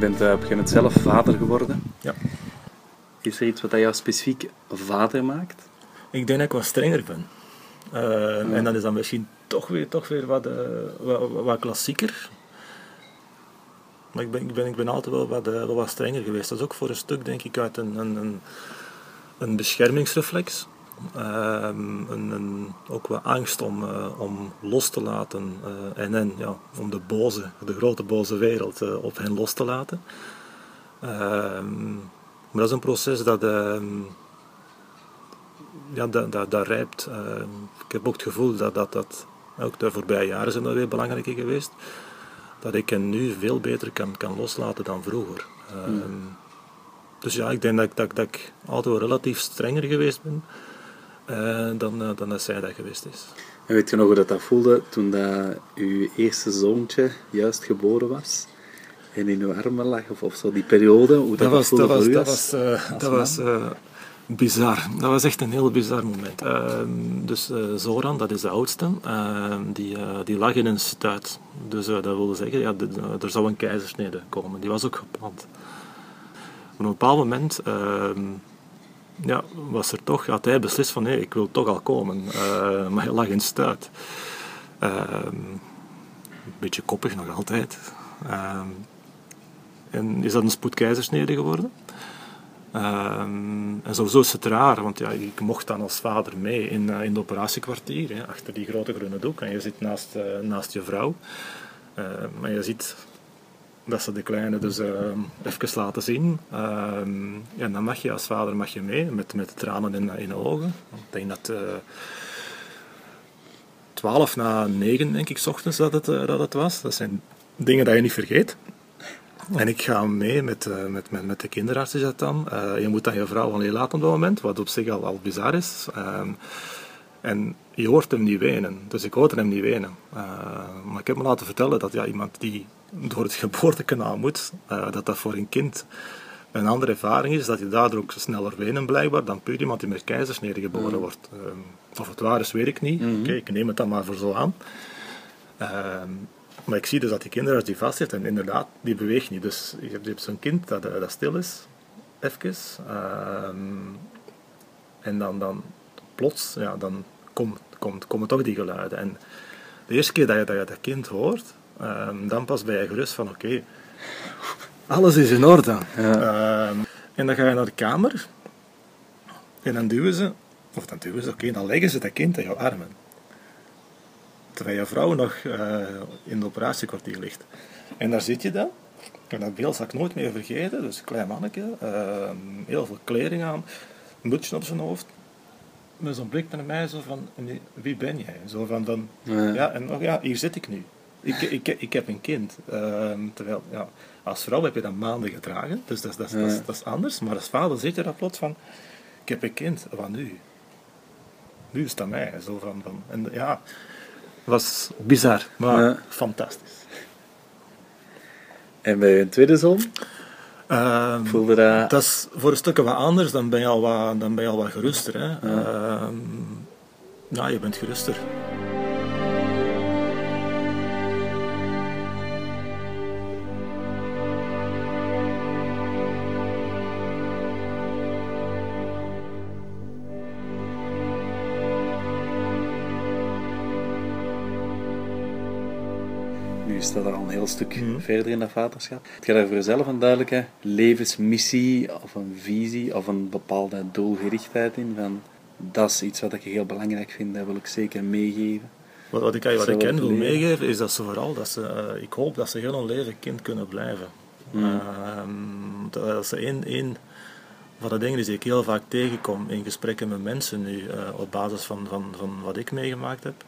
bent eh, op een gegeven moment zelf vader geworden. Ja. Is er iets wat dat jou specifiek vader maakt? Ik denk dat ik wat strenger ben. Eh, En dan is dat misschien toch weer, toch weer wat, eh, wat, wat klassieker. Maar ik ben, ik ben, ik ben altijd wel wat, wat strenger geweest. Dat is ook voor een stuk, denk ik, uit een, een, een, een beschermingsreflex. Ehm, een, een, ook wat angst om, eh, om los te laten. eh, en hen, ja, om de boze, de grote boze wereld eh, op hen los te laten. Ehm, maar dat is een proces dat... ehm, ja, dat, dat, dat rijpt. Ik heb ook het gevoel dat, dat, dat ook de voorbije jaren zijn dat weer belangrijker geweest, dat ik hen nu veel beter kan, kan loslaten dan vroeger. Ehm, Dus ja, ik denk dat, ik- dat, dat ik altijd wel relatief strenger geweest ben dan, eh, dan dat zij dat geweest is. En weet je nog hoe dat, dat voelde toen dat uw eerste zoontje juist geboren was? En in uw armen lag, of, of zo, die periode, hoe dat, Dat was, voelde dat was, dat als- was, eh, dat was eh, bizar. Dat was echt een heel bizar moment. Ehm, dus eh, Zoran, dat is de oudste, ehm, die, eh, die lag in een stuit. Dus eh, dat wilde zeggen, ja, de- er zou een keizersnede komen. Die was ook gepland. Op een bepaald moment ehm, ja, was er toch, had hij beslist van nee, ik wil toch al komen. Eh, maar hij lag in stuit. Ehm, een beetje koppig nog altijd. Ehm, en is dat een spoedkeizersnede geworden? Ehm, en sowieso is het raar, want ja, ik mocht dan als vader mee in, eh, in het operatiekwartier, hè, achter die grote groene doek. En je zit naast, eh, naast je vrouw. Maar je ziet dat ze de kleine dus eh, even laten zien. Ehm, en dan mag je als vader mag je mee, met, met tranen in, in de ogen. Ik denk dat... eh 12 na 9, denk ik, 's ochtends dat het, eh, dat het was. Dat zijn dingen dat je niet vergeet. En ik ga mee met, eh, met, met, met de kinderarts, is dat dan. Eh, je moet dan je vrouw alleen laten op dat moment, wat op zich al, al bizar is. En je hoort hem niet wenen. Dus ik hoorde hem niet wenen. Eh, maar ik heb me laten vertellen dat ja, iemand die door het geboortekanaal moet, eh, dat dat voor een kind een andere ervaring is, dat je daardoor ook sneller wenen blijkbaar dan puur iemand die met keizersnede geboren wordt. Ehm, of het waar is, weet ik niet. Oké, ik neem het dan maar voor zo aan. Ehm, maar ik zie dus dat die kinderarts die vast zit en inderdaad, die beweegt niet. Dus je hebt, je hebt zo'n kind dat, eh, dat stil is, even. Ehm, en dan, dan plots, ja, dan komt komt, komen toch die geluiden. En de eerste keer dat je dat, je dat kind hoort, ehm, dan pas ben je gerust van oké, alles is in orde. Ehm, en dan ga je naar de kamer en dan duwen ze, of dan duwen ze, oké, dan leggen ze dat kind in jouw armen. Terwijl je vrouw nog eh, in het operatiekwartier ligt. En daar zit je dan. En dat beeld zal ik nooit meer vergeten. Dus een klein manneke, ehm, heel veel kleding aan, een mutsje op zijn hoofd. Met zo'n blik naar mij, zo van, "Nee, wie ben jij? Zo van, van Ja. ja, en oh ja, hier zit ik nu. Ik, ik, ik heb een kind. Ehm, terwijl, ja, als vrouw heb je dat maanden gedragen, dus dat, is- dat, dat, Ja. dat is anders. Maar als vader zit je dat plots van, ik heb een kind, wat nu? Nu is aan mij. Zo van, van, en ja, was bizar, maar Ja. fantastisch. En bij uw tweede zoon? Ehm, Voelde dat... dat is voor een stukje wat anders, dan ben je al wat, dan ben je al wat geruster. Hè? Ehm, ja, je bent geruster. Dat al een heel stuk Mhm. verder in dat vaderschap. Heb je daar voor jezelf een duidelijke levensmissie of een visie of een bepaalde doelgerichtheid in? Van, dat is iets wat ik heel belangrijk vind, dat wil ik zeker meegeven. Wat, wat ik, wat ik hen het wil meegeven is dat ze vooral, dat ze, eh, ik hoop dat ze heel hun leven kind kunnen blijven. Ehm, dat ze één, één van de dingen die ik heel vaak tegenkom in gesprekken met mensen nu, eh, op basis van, van, van wat ik meegemaakt heb,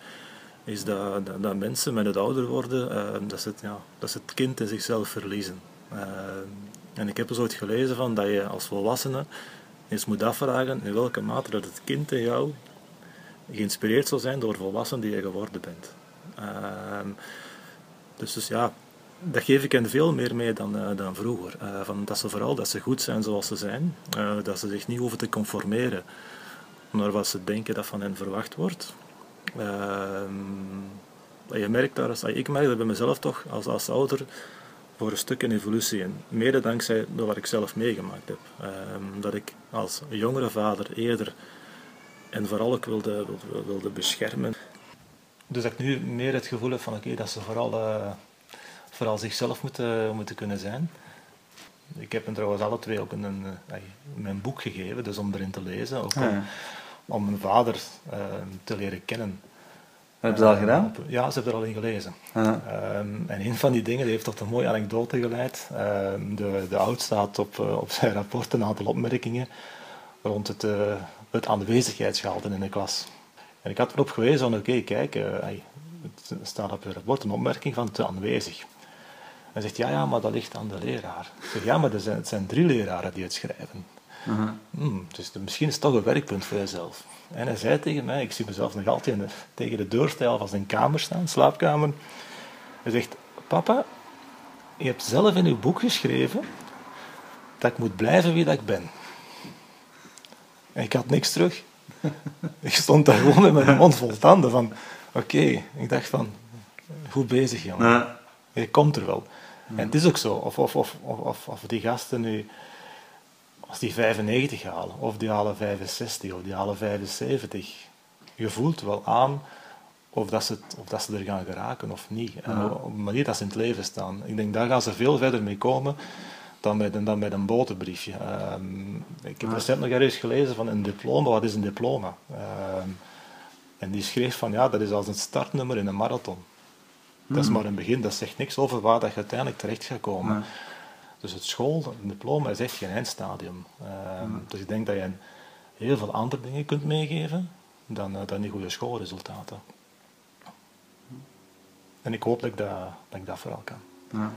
is dat, dat, mensen met het ouder worden, eh, dat, ze het, ja, dat het kind in zichzelf verliezen. Ehm, en ik heb eens ooit gelezen van dat je als volwassene eens moet afvragen in welke mate dat het kind in jou geïnspireerd zal zijn door volwassen die je geworden bent. Ehm, dus, dus ja, dat geef ik hen veel meer mee dan, eh, dan vroeger. Eh, van dat ze vooral dat ze goed zijn zoals ze zijn, eh, dat ze zich niet hoeven te conformeren naar wat ze denken dat van hen verwacht wordt. Ehm, je merkt daar, als- ik merk dat bij mezelf toch als, als ouder voor een stuk een evolutie in. Mede dankzij door wat ik zelf meegemaakt heb. Ehm, dat ik als jongere vader eerder en vooral ook wilde, wilde, wilde beschermen. Dus dat ik nu meer het gevoel heb van oké, dat ze vooral, eh, vooral zichzelf moeten, moeten kunnen zijn. Ik heb hen trouwens alle twee ook een, eh, mijn boek gegeven, dus om erin te lezen. Ook Ah, ja. om mijn vader eh, te leren kennen. Hebben ze dat al Eh, gedaan? op- ja, ze hebben er al in gelezen. Ehm, en een van die dingen die heeft tot een mooie anekdote geleid. Ehm, de, de oud staat op, eh, op zijn rapport een aantal opmerkingen rond het, eh, het aanwezigheidsgehalte in de klas. En ik had erop gewezen van, oké, kijk, eh, het staat op je rapport een opmerking van te aanwezig. Hij zegt, ja, ja, maar dat ligt aan de leraar. Ik zeg, ja, maar er zijn, het zijn drie leraren die het schrijven. Hmm, dus de- misschien is het toch een werkpunt voor jezelf. En hij zei tegen mij, ik zie mezelf nog altijd de- tegen de deurstijl van zijn kamer staan, slaapkamer. Hij zegt, papa, je hebt zelf in uw boek geschreven dat ik moet blijven wie dat ik ben. En ik had niks terug. ik stond daar gewoon met mijn mond vol tanden van, oké, ik dacht van, goed bezig jongen. Je komt er wel. En het is ook zo. Of, of, of, of, of, of die gasten nu, als die 95 halen, of die halen 65, of die halen 75, je voelt wel aan of dat ze, het- of dat ze er gaan geraken of niet. Op de manier dat ze in het leven staan. Ik denk, daar gaan ze veel verder mee komen dan met een, dan met een boterbriefje. Ehm, ik heb recent nog ergens gelezen van een diploma. Wat is een diploma? Ehm, en die schreef van, ja, dat is als een startnummer in een marathon. Dat is maar een begin, dat zegt niks over waar dat je uiteindelijk terecht gaat komen. Ja. Dus het school, een diploma, is echt geen eindstadium. Ehm, Dus ik denk dat je heel veel andere dingen kunt meegeven dan, eh, dan die goede schoolresultaten. En ik hoop dat ik dat, dat, ik dat vooral kan. Ja.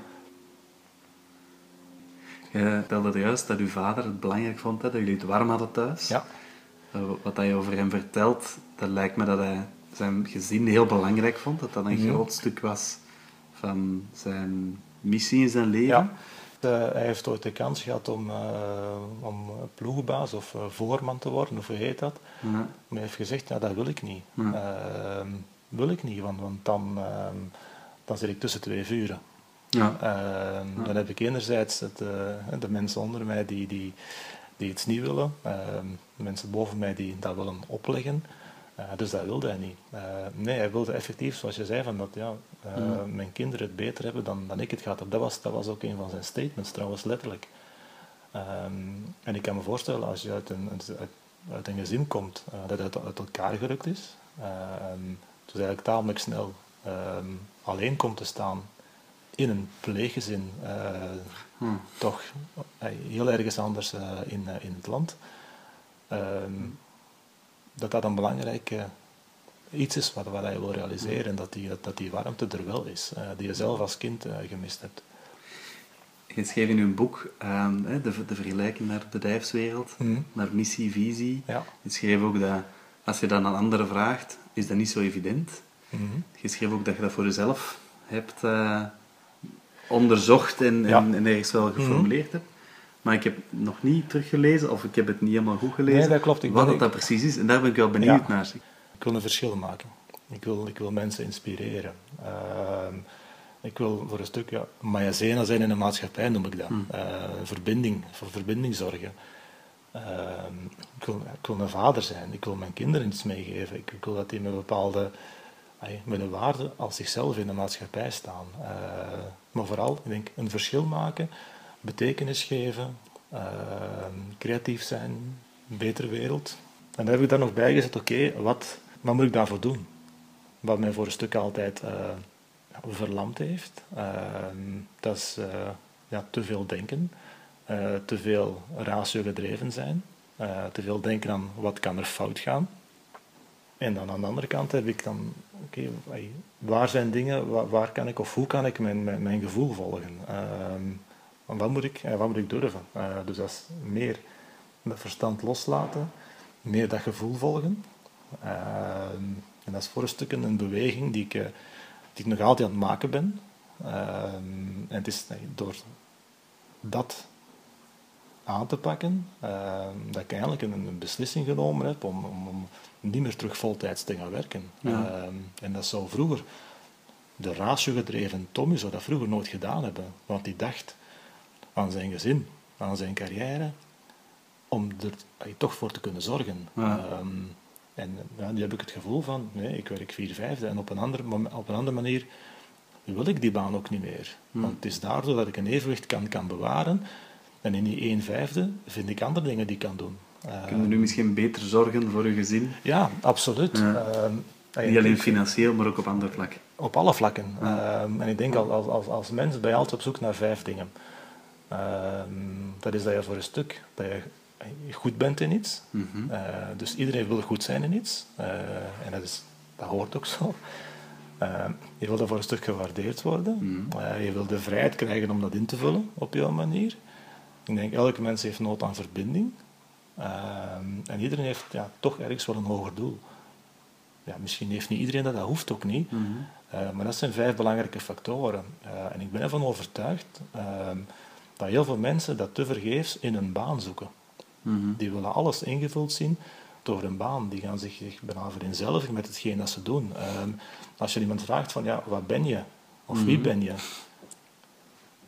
Je vertelde er juist dat uw vader het belangrijk vond hè, dat jullie het warm hadden thuis. Ja, Eh, Wat je over hem vertelt, dat lijkt me dat hij zijn gezin heel belangrijk vond. Dat dat een Mhm. groot stuk was van zijn missie in zijn leven. ja. Eh, hij heeft ooit de kans gehad om, eh, om ploegbaas of eh, voorman te worden, of hoe heet dat. Maar hij heeft gezegd, ja, dat wil ik niet. Ehm, wil ik niet, want, want dan, ehm, dan zit ik tussen twee vuren. Ja. Ehm, Dan heb ik enerzijds het, de mensen onder mij die, die, die iets niet willen, de mensen boven mij die dat willen opleggen. Eh, dus dat wilde hij niet. Eh, nee, hij wilde effectief, zoals je zei, van dat ja, eh, mijn kinderen het beter hebben dan, dan ik het gehad heb. Dat was, dat was ook een van zijn statements, trouwens, letterlijk. Ehm, en ik kan me voorstellen, als je uit een, uit, uit een gezin komt dat uit, uit elkaar gerukt is, dus eigenlijk tamelijk snel ehm, alleen komt te staan in een pleeggezin, eh, Hm. toch heel ergens anders in, in het land, ehm, dat dat een belangrijk eh, iets is wat, wat hij wil realiseren en dat die, dat die warmte er wel is, eh, die je zelf als kind eh, gemist hebt. Je schreef in uw boek ehm, de, de vergelijking naar de bedrijfswereld, Mhm. naar missie, visie. Ja. Je schreef ook dat als je dat aan anderen vraagt, is dat niet zo evident. Mhm. Je schreef ook dat je dat voor jezelf hebt onderzocht en, Ja. en, en ergens wel geformuleerd hebt. Maar ik heb nog niet teruggelezen, of ik heb het niet helemaal goed gelezen. Nee, dat klopt. Ik wat dat, dat precies is. En daar ben ik wel benieuwd Ja. naar. Ik wil een verschil maken. Ik wil, ik wil mensen inspireren. Ehm, ik wil voor een stuk ja, maïzena zijn in een maatschappij, noem ik dat. Eh, verbinding, voor verbinding zorgen. Ehm, ik, wil, ik wil een vader zijn. Ik wil mijn kinderen iets meegeven. Ik, ik wil dat die met bepaalde met een waarde als zichzelf in de maatschappij staan. Eh, maar vooral, ik denk, een verschil maken, betekenis geven, ehm, creatief zijn, betere wereld. En dan heb ik daar nog bij gezet, oké, wat, wat moet ik daarvoor doen? Wat mij voor een stuk altijd eh, verlamd heeft. Ehm, dat is eh, ja, te veel denken, eh, te veel ratio gedreven zijn, eh, te veel denken aan wat kan er fout gaan. En dan aan de andere kant heb ik dan, oké, waar zijn dingen, waar, kan ik of hoe kan ik mijn, mijn, mijn gevoel volgen? Wat moet ik, en wat moet ik durven? Eh, dus dat is meer met verstand loslaten, meer dat gevoel volgen. Ehm, en dat is voor een stuk een beweging die ik, eh, die ik nog altijd aan het maken ben. Ehm, en het is eh, door dat aan te pakken, ehm, dat ik eigenlijk een, een beslissing genomen heb om, om, om niet meer terug voltijds te gaan werken. Ja. En dat zou vroeger, de ratio-gedreven Tommy zou dat vroeger nooit gedaan hebben, want die dacht aan zijn gezin, aan zijn carrière, om er toch voor te kunnen zorgen. Ja. Ehm, en ja, nu heb ik het gevoel van, nee, ik werk vier vijfde en op een, andere, op een andere manier wil ik die baan ook niet meer. Want het is daardoor dat ik een evenwicht kan, kan bewaren. En in die 1 vijfde vind ik andere dingen die ik kan doen. Eh, Kun je nu misschien beter zorgen voor je gezin? ja, absoluut. Ja. Ehm, Niet alleen financieel, maar ook op andere vlakken. op alle vlakken. Ehm, en ik denk als, als, als mens ben je altijd op zoek naar vijf dingen. Ehm, dat is dat je voor een stuk dat je goed bent in iets. Mhm. Eh, dus iedereen wil goed zijn in iets. Eh, en dat, is, dat hoort ook zo. Eh, je wil voor een stuk gewaardeerd worden. Eh, je wil de vrijheid krijgen om dat in te vullen op jouw manier. Ik denk, elke mens heeft nood aan verbinding. Ehm, en iedereen heeft ja, toch ergens wel een hoger doel. Ja, misschien heeft niet iedereen dat, dat hoeft ook niet. Eh, maar dat zijn vijf belangrijke factoren. En ik ben ervan overtuigd dat heel veel mensen dat te vergeefs in een baan zoeken. Die willen alles ingevuld zien door een baan. Die gaan zich, zich bijna vereenzelvigen met hetgeen dat ze doen. Ehm, als je iemand vraagt van, ja, wat ben je? Of wie ben je?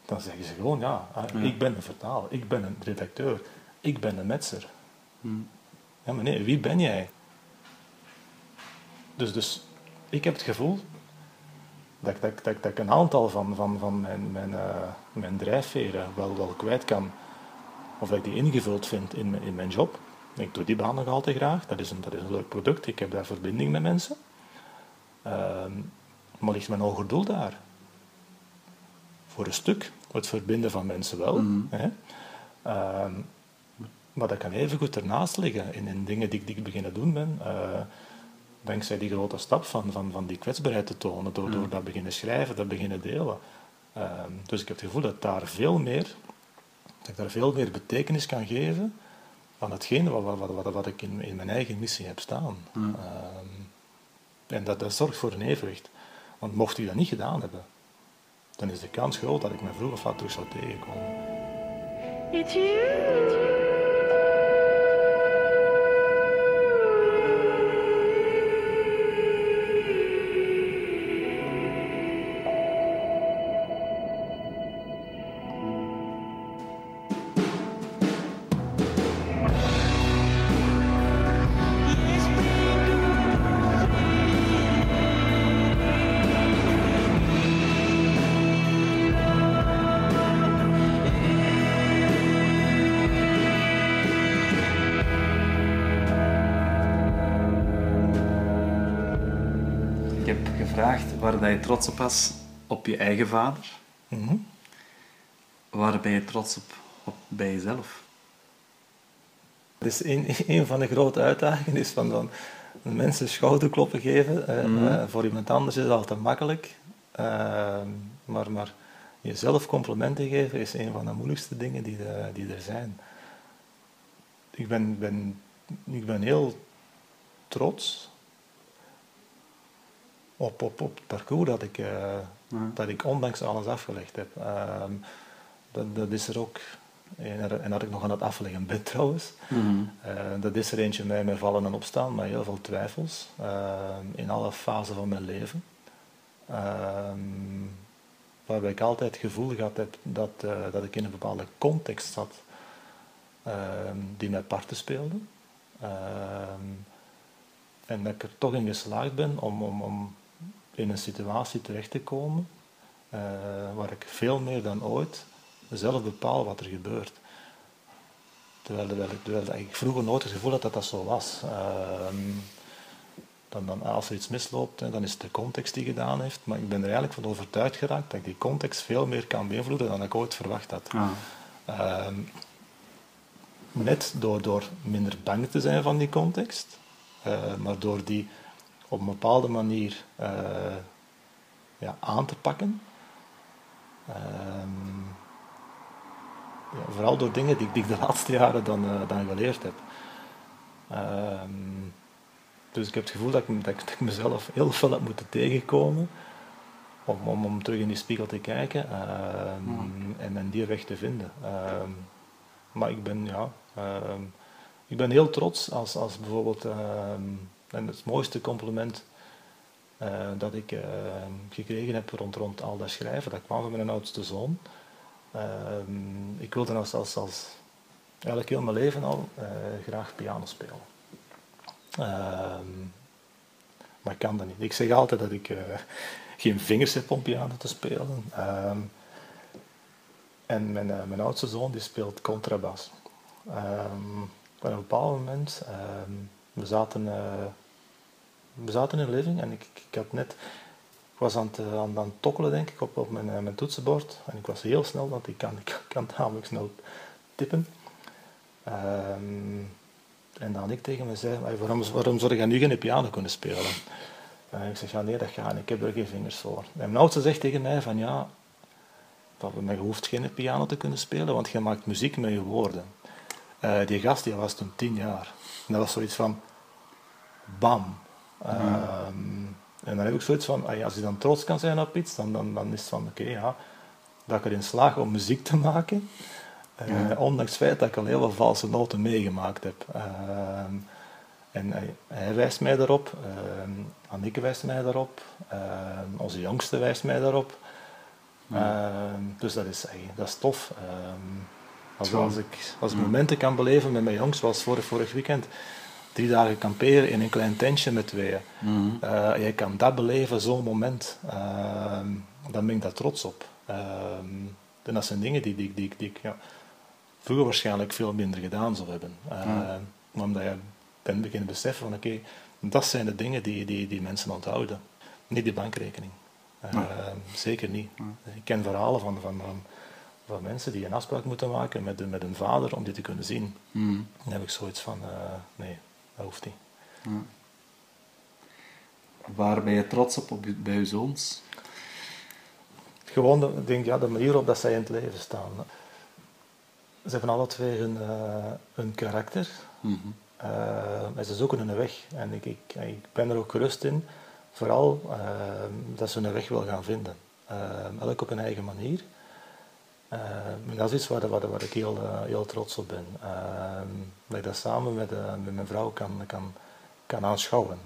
Dan zeggen ze gewoon, ja, ah, ik ben een vertaler, ik ben een redacteur, ik ben een metser. Ja, maar nee, wie ben jij? Dus, dus ik heb het gevoel dat, dat, dat, dat ik een aantal van, van, van mijn, mijn, uh, mijn drijfveren wel, wel kwijt kan. Of dat ik die ingevuld vind in, mijn, in mijn job. Ik doe die baan nog altijd graag. Dat is een, dat is een leuk product. Ik heb daar verbinding met mensen. Uh, maar ligt mijn hoger doel daar? Voor een stuk. Het verbinden van mensen wel. Mm hè? Uh, maar dat kan even goed ernaast liggen in, in dingen die, die ik beginnen doen ben. Uh, dankzij die grote stap van, van, van die kwetsbaarheid te tonen, door, door dat beginnen schrijven, dat beginnen delen. Uh, dus ik heb het gevoel dat daar veel meer, dat ik daar veel meer betekenis kan geven aan hetgene wat, wat, wat, wat ik in, in mijn eigen missie heb staan. Uh, en dat, dat zorgt voor een evenwicht. Want mocht ik dat niet gedaan hebben, dan is de kans groot dat ik me vroeg of laat terug zou tegenkomen. It's you. Waar dat je trots op was op je eigen vader. Mm Waar ben je trots op, op bij jezelf? is een, een van de grote uitdagingen is van, van mensen schouderkloppen geven. Uh, voor iemand anders is dat altijd makkelijk. Uh, maar, maar jezelf complimenten geven is een van de moeilijkste dingen die, de, die er zijn. Ik ben, ben, ik ben heel trots op, op, op het parcours dat ik, uh, dat ik ondanks alles afgelegd heb. Uh, dat, dat is er ook, en, en dat ik nog aan het afleggen ben trouwens. Mm dat is er eentje mij met vallen en opstaan, met heel veel twijfels ehm, in alle fasen van mijn leven. Ehm, waarbij ik altijd het gevoel gehad heb dat, uh, dat ik in een bepaalde context zat die mij parten speelde. en dat ik er toch in geslaagd ben om, om, om in een situatie terecht te komen uh, waar ik veel meer dan ooit zelf bepaal wat er gebeurt. Terwijl, terwijl, terwijl ik vroeger nooit het gevoel had dat dat zo was. Uh, dan, dan, als er iets misloopt, hè, dan is het de context die gedaan heeft. Maar ik ben er eigenlijk van overtuigd geraakt dat ik die context veel meer kan beïnvloeden dan ik ooit verwacht had. Ah. Uh, net door, door minder bang te zijn van die context, uh, maar door die op een bepaalde manier uh, ja, aan te pakken. Um, ja, vooral door dingen die, die, ik de laatste jaren dan, uh, dan geleerd heb. Um, dus ik heb het gevoel dat ik, dat, ik mezelf heel veel heb moeten tegenkomen om, om, om terug in die spiegel te kijken um, en, en die weg te vinden. maar ik ben, ja, ik ben heel trots als, als bijvoorbeeld en het mooiste compliment uh, dat ik uh, gekregen heb rond, rond al dat schrijven, dat kwam van mijn oudste zoon. Uh, ik wilde als, als, als eigenlijk heel mijn leven al graag piano spelen. Ehm, maar ik kan dat niet. Ik zeg altijd dat ik geen vingers heb om piano te spelen. Ehm, en mijn, mijn oudste zoon die speelt contrabas. Op een bepaald moment, we zaten we zaten in de living en ik, ik, had net, ik was aan het, eh, aan, aan tokkelen denk ik op, op mijn, eh, mijn toetsenbord en ik was heel snel, want ik kan, ik kan namelijk snel tippen. Um, en dan ik tegen me zei, waarom, waarom zou je nu geen piano kunnen spelen? En ik zeg, ja nee, dat gaat ik heb er geen vingers voor. En mijn oudste zegt tegen mij van, ja, dat, je hoeft geen piano te kunnen spelen, want je maakt muziek met je woorden. Eh, die gast die was toen tien jaar. En dat was zoiets van, bam. Ehm, en dan heb ik zoiets van, ah als je dan trots kan zijn op iets, dan, dan, dan is het van, oké, ja, dat ik erin slaag om muziek te maken. Uh, Ondanks het feit dat ik al heel veel valse noten meegemaakt heb. Ehm, en hij, hij, wijst mij daarop, uh, Anneke wijst mij daarop, onze jongste wijst mij daarop. dus dat is, dat is tof. Als, als, ik als momenten kan beleven met mijn jongens, zoals vorig, vorig weekend, drie dagen kamperen in een klein tentje met tweeën. Mm je kan dat beleven, zo'n moment. Uh, dan ben ik daar trots op. Uh, en dat zijn dingen die, die, die, die ik ja, vroeger waarschijnlijk veel minder gedaan zou hebben. Mm. Omdat je bent beginnen beseffen van oké, dat zijn de dingen die, die, die mensen onthouden. Niet die bankrekening. Zeker niet. Ik ken verhalen van, van, van van mensen die een afspraak moeten maken met, met een vader om die te kunnen zien. Mm. Dan heb ik zoiets van, uh, nee, Ja. Waar ben je trots op, op bij je zoons? Gewoon de, denk, ja, de manier waarop dat zij in het leven staan. Ze hebben alle twee hun, uh, hun karakter. Mm -hmm. uh, ze zoeken hun weg. En ik, ik, ik ben er ook gerust in, vooral dat ze hun weg wil gaan vinden. elk op hun eigen manier. Uh, dat is iets waar, waar, ik heel, uh, heel trots op ben. Uh, dat ik dat samen met, uh, met mijn vrouw kan, kan, kan aanschouwen.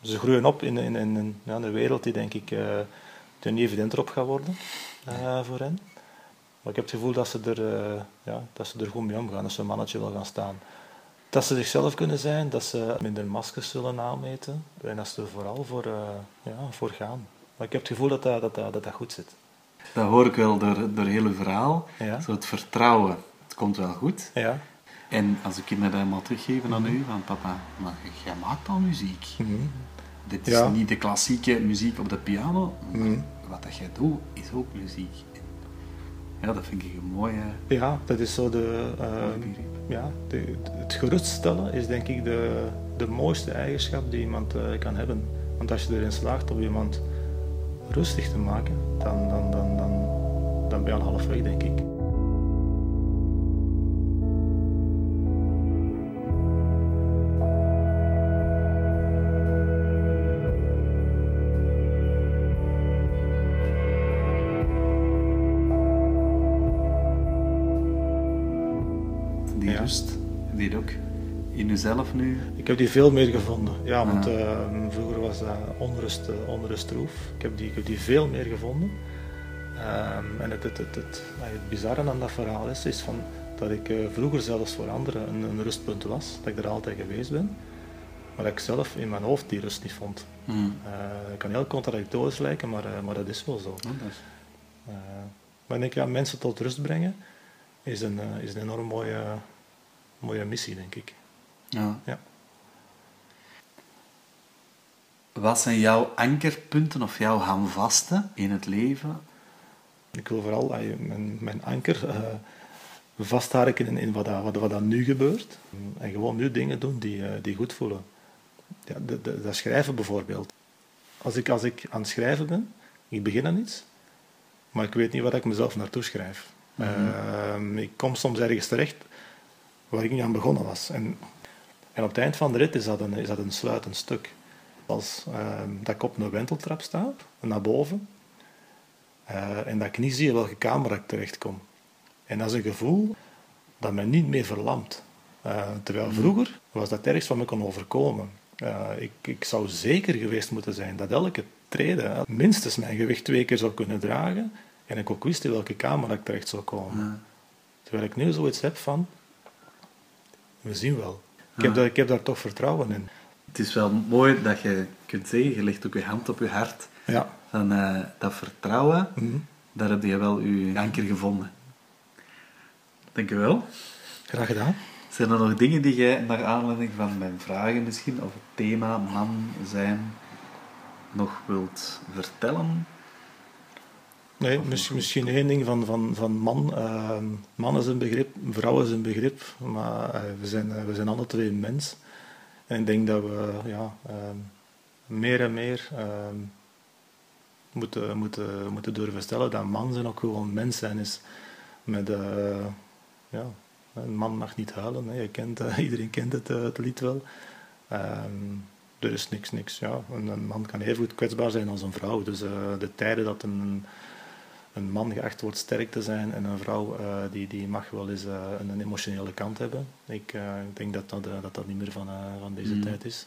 Ze groeien op in, in, in, ja, een wereld die denk ik ten niet evidenter op gaat worden voor hen. Maar ik heb het gevoel dat ze, er, ja, dat ze er goed mee omgaan, dat ze een mannetje wil gaan staan. Dat ze zichzelf kunnen zijn, dat ze minder maskers zullen aanmeten en dat ze er vooral voor, ja, voor gaan. Maar ik heb het gevoel dat, dat, dat, dat goed zit. Dat hoor ik wel door, door het hele verhaal. Zo het vertrouwen, het komt wel goed. Ja. En als ik je dat helemaal teruggeven aan u, van papa, maar jij maakt al muziek. Mm Dit is niet de klassieke muziek op de piano, mm wat dat jij doet, is ook muziek. Ja, dat vind ik een mooie... Ja, dat is zo de... Uh, ja, de, het geruststellen is denk ik de, de mooiste eigenschap die iemand uh, kan hebben. Want als je erin slaagt om iemand rustig te maken, dan, dan, dan, dan, dan ben je al halfweg, denk ik. Jezelf nu? Ik heb die veel meer gevonden. Ja, want ehm, vroeger was dat onrust, uh, onrustroef. Ik heb, die, ik heb die veel meer gevonden. Um, en het, het, het, het, het, bizarre aan dat verhaal is, is van, dat ik uh, vroeger zelfs voor anderen een, een, rustpunt was. Dat ik er altijd geweest ben. Maar dat ik zelf in mijn hoofd die rust niet vond. Mm. Uh, kan heel contradictorisch lijken, maar, maar dat is wel zo. Oh, maar ik denk, ja, mensen tot rust brengen is een, is een enorm mooie, mooie missie, denk ik. Ja. ja. Wat zijn jouw ankerpunten of jouw handvasten in het leven? Ik wil vooral mijn, mijn anker uh, vastharken in, in wat, wat, wat dat nu gebeurt. En gewoon nu dingen doen die, uh, die goed voelen. Ja, de, de, dat schrijven bijvoorbeeld. Als ik, als ik aan het schrijven ben, ik begin aan iets, maar ik weet niet wat ik mezelf naartoe schrijf. Mm -hmm. uh, ik kom soms ergens terecht waar ik niet aan begonnen was. En en op het eind van de rit is dat een, is dat een sluitend stuk. Als ehm, dat ik op een wenteltrap sta, naar boven, uh, en dat ik niet zie welke kamer ik terechtkom. En dat is een gevoel dat mij niet meer verlamt. Uh, terwijl vroeger was dat ergst wat me kon overkomen. Uh, ik, ik zou zeker geweest moeten zijn dat elke trede minstens mijn gewicht twee keer zou kunnen dragen en ik ook wist in welke kamer ik terecht zou komen. Terwijl ik nu zoiets heb van, we zien wel. Ik, heb daar, ik heb daar toch vertrouwen in. Het is wel mooi dat je kunt zeggen, je legt ook je hand op je hart. Ja. Van uh, dat vertrouwen, mm -hmm. daar heb je wel je anker gevonden. Dank je wel. Graag gedaan. Zijn er nog dingen die jij, naar aanleiding van mijn vragen misschien, over het thema man zijn, nog wilt vertellen? Nee, misschien, misschien één ding van, van, van man. Uh, man is een begrip, vrouw is een begrip, maar uh, we, zijn, uh, we zijn alle twee mens. En ik denk dat we ja, ehm, meer en meer ehm, moeten, moeten, moeten durven stellen dat man zijn ook gewoon mens zijn is met, ja, Een man mag niet huilen. Hè. Je kent, eh, iedereen kent het, eh, het lied wel. Ehm, er is niks, niks. Ja. Een, man kan even goed kwetsbaar zijn als een vrouw. Dus eh, de tijden dat een, een man geacht wordt sterk te zijn en een vrouw eh, die, die mag wel eens eh, een, een emotionele kant hebben. Ik, eh, denk dat dat, dat dat niet meer van, van deze Mm. tijd is.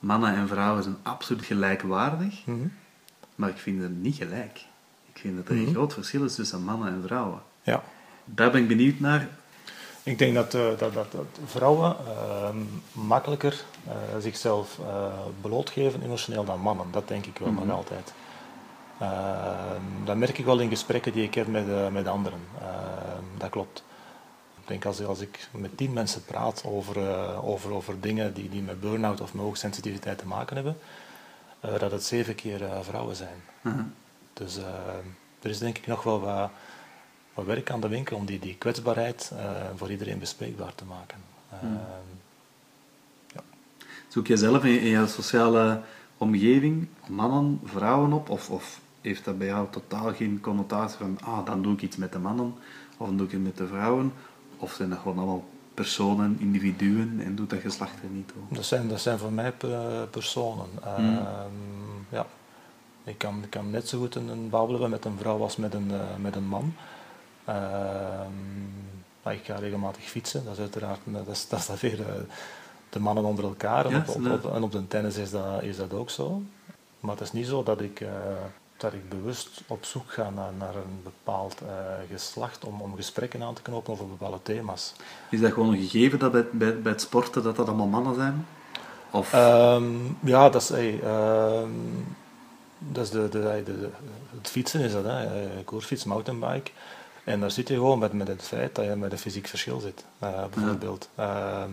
Mannen en vrouwen zijn absoluut gelijkwaardig, Mhm. maar ik vind het niet gelijk. Ik vind dat er een Mhm. groot verschil is tussen mannen en vrouwen. Ja. Daar ben ik benieuwd naar. Ik denk dat, dat, dat, dat vrouwen ehm, makkelijker zichzelf blootgeven emotioneel dan mannen. Dat denk ik wel Mhm. nog altijd. Ehm, dat merk ik wel in gesprekken die ik heb met, eh, met anderen. Ehm, dat klopt. Ik denk als, als ik met tien mensen praat over, eh, over, over dingen die, die met burn-out of hoogsensitiviteit te maken hebben, eh, dat het zeven keer vrouwen zijn. Aha. Dus eh, er is denk ik nog wel wat, wat werk aan de winkel om die, die kwetsbaarheid voor iedereen bespreekbaar te maken. Eh, Zoek je zelf in, in jouw sociale omgeving mannen, vrouwen op? Of, of heeft dat bij jou totaal geen connotatie van, ah, dan doe ik iets met de mannen, of dan doe ik het met de vrouwen? Of zijn dat gewoon allemaal personen, individuen, en doet dat geslacht er niet toe? dat, zijn, dat zijn voor mij pe- personen. Hmm. Ehm, ja. ik, kan, ik kan net zo goed een, een babbel hebben met een vrouw als met een, eh, met een man. Ehm, ik ga regelmatig fietsen, dat is uiteraard dat is, dat is weer eh, de mannen onder elkaar. En, op, op- en op de tennis is dat, is dat ook zo. Maar het is niet zo dat ik, eh, dat ik bewust op zoek ga naar, naar een bepaald eh, geslacht om, om gesprekken aan te knopen over bepaalde thema's. Is dat gewoon een gegeven dat bij, bij, bij het sporten dat dat allemaal mannen zijn? Of, Ehm, ja, dat is, hey, ehm, dat is de, de, de, de- het fietsen is dat, hè. Eh, koersfiets, mountainbike. En daar zit je gewoon met, met het feit dat je met een fysiek verschil zit, eh, bijvoorbeeld. Ehm,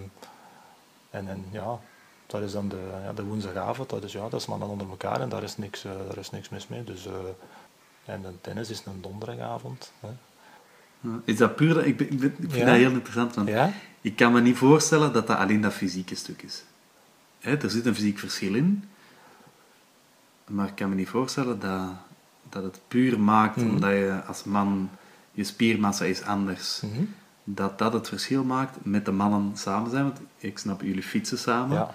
en, en ja, dat is dan de, ja, de woensdagavond, dat is, ja, dat is mannen onder elkaar en daar is niks, eh, daar is niks mis mee. Dus, eh, en de tennis is een donderdagavond. Hè. is dat puur, dat- ik, ik, vind Ja. dat heel interessant, want Ja? ik kan me niet voorstellen dat dat alleen dat fysieke stuk is. Hè, er zit een fysiek verschil in, maar ik kan me niet voorstellen dat, dat het puur maakt Mhm. omdat je als man, je spiermassa is anders, Mhm. dat dat het verschil maakt met de mannen samen zijn. Want ik snap, jullie fietsen samen, Ja.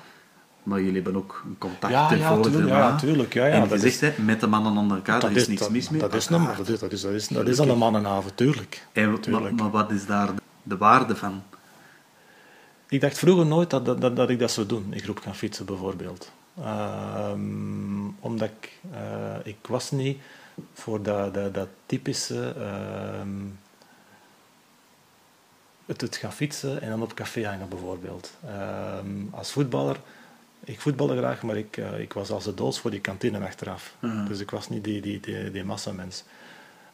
Maar jullie hebben ook een contact Ja, ja, ja, tuurlijk, ja, ja, en je dat zegt, hè, met de mannen onder elkaar, Dat er is, is, niks dat, mis mee. dat is, een, dat, is, dat, is, dat, is, dat is dan een mannenavond, tuurlijk. En, maar, Tuurlijk. maar wat is daar de, de waarde van? Ik dacht vroeger nooit dat, dat, dat, dat ik dat zou doen, in groep gaan fietsen bijvoorbeeld. Ehm, omdat ik, eh, ik was niet voor dat, dat, dat typische ehm, het, het gaan fietsen en dan op café hangen bijvoorbeeld. Ehm, als voetballer, ik voetbalde graag, maar ik, eh, ik was als de doods voor die kantine achteraf. Mhm. Dus ik was niet die, die, die, die massamens.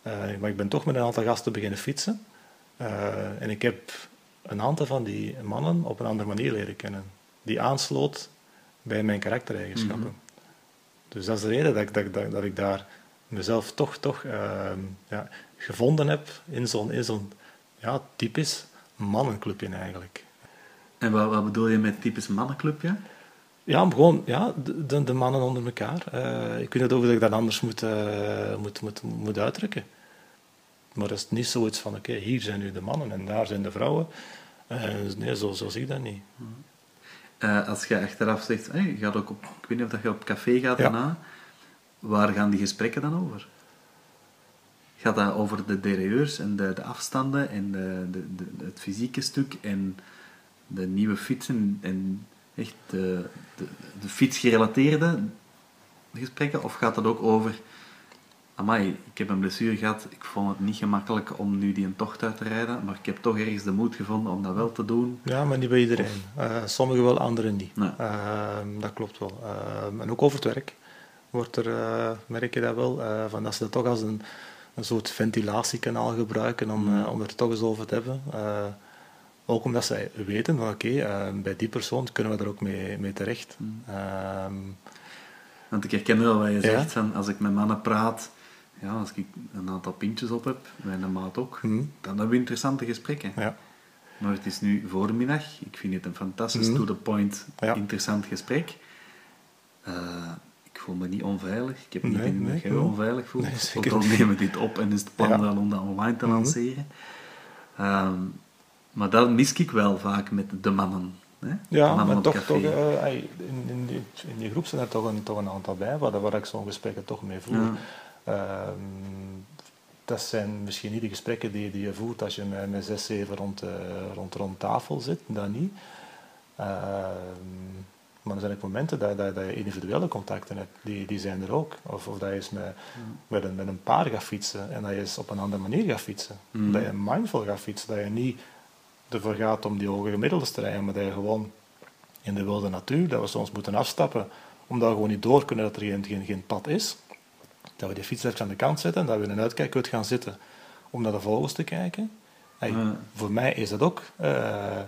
Eh, maar ik ben toch met een aantal gasten beginnen fietsen. Eh, en ik heb een aantal van die mannen op een andere manier leren kennen. Die aansloot bij mijn karaktereigenschappen. Mhm. Dus dat is de reden dat ik, dat, dat, dat ik daar mezelf toch, toch ehm, ja, gevonden heb in zo'n zo'n ja, typisch mannenclubje eigenlijk. En wat, wat bedoel je met typisch mannenclubje? Ja, maar gewoon ja, de, de, mannen onder elkaar. Eh, ik weet niet of ik dat anders moet, eh, moet, moet, moet uitdrukken. Maar dat is niet zoiets van, oké, hier zijn nu de mannen en daar zijn de vrouwen. Eh, nee, zo, zo zie ik dat niet. Als je achteraf zegt, hey, je gaat ook op, ik weet niet of dat je op café gaat Ja. daarna, waar gaan die gesprekken dan over? Gaat dat over de derailleurs en de, de afstanden en de, de, de- het fysieke stuk en de nieuwe fietsen en echt de, de, de fietsgerelateerde gesprekken? Of gaat dat ook over, amai, ik heb een blessure gehad, ik vond het niet gemakkelijk om nu die een tocht uit te rijden, maar ik heb toch ergens de moed gevonden om dat wel te doen. Ja, maar niet bij iedereen. Eh, sommigen wel, anderen niet. Nee. Ehm, dat klopt wel. Ehm, en ook over het werk wordt er, eh, merk je dat wel, eh, van dat ze dat toch als een, een soort ventilatiekanaal gebruiken om, Mm. eh, om er toch eens over te hebben. Ook omdat zij weten van oké, eh, bij die persoon kunnen we er ook mee, mee terecht. Mm. Ehm, Want ik herken wel wat je Ja. zegt, van als ik met mannen praat, ja, als ik een aantal pintjes op heb, mijn maat ook, Mhm. dan hebben we interessante gesprekken. ja. Maar het is nu voormiddag, ik vind het een fantastisch Mhm. to-the-point, Ja. interessant gesprek. Eh, ik voel me niet onveilig, ik heb niet Nee, in dat nee, je je nee. onveilig voelt. Nee, al niet. nemen we dit op en is het plan wel om dat online te Mhm. lanceren. Ehm, maar dat mis ik wel vaak met de mannen. Hè? De Ja, mannen maar toch, toch eh, in, in, die, in die groep zijn er toch een, toch een aantal bij waar, waar ik zo'n gesprekken toch mee voer. Ja. Ehm, dat zijn misschien niet de gesprekken die, die je voert als je met, met zes, zeven rond, eh, rond, rond tafel zit, dat niet. Ehm, maar er zijn ook momenten dat, dat, dat je individuele contacten hebt, die, die zijn er ook. Of, of dat je eens met, met, een, met een paar gaat fietsen en dat je eens op een andere manier gaat fietsen. Mm. Dat je mindful gaat fietsen, dat je niet ervoor gaat om die hoge gemiddeldes te rijden, maar dat je gewoon in de wilde natuur, dat we soms moeten afstappen, omdat we gewoon niet door kunnen dat er geen, geen, geen pad is. Dat we die fiets even aan de kant zetten en dat we in een uitkijkhut gaan zitten om naar de vogels te kijken. Hey, Ja. Voor mij is dat ook eh,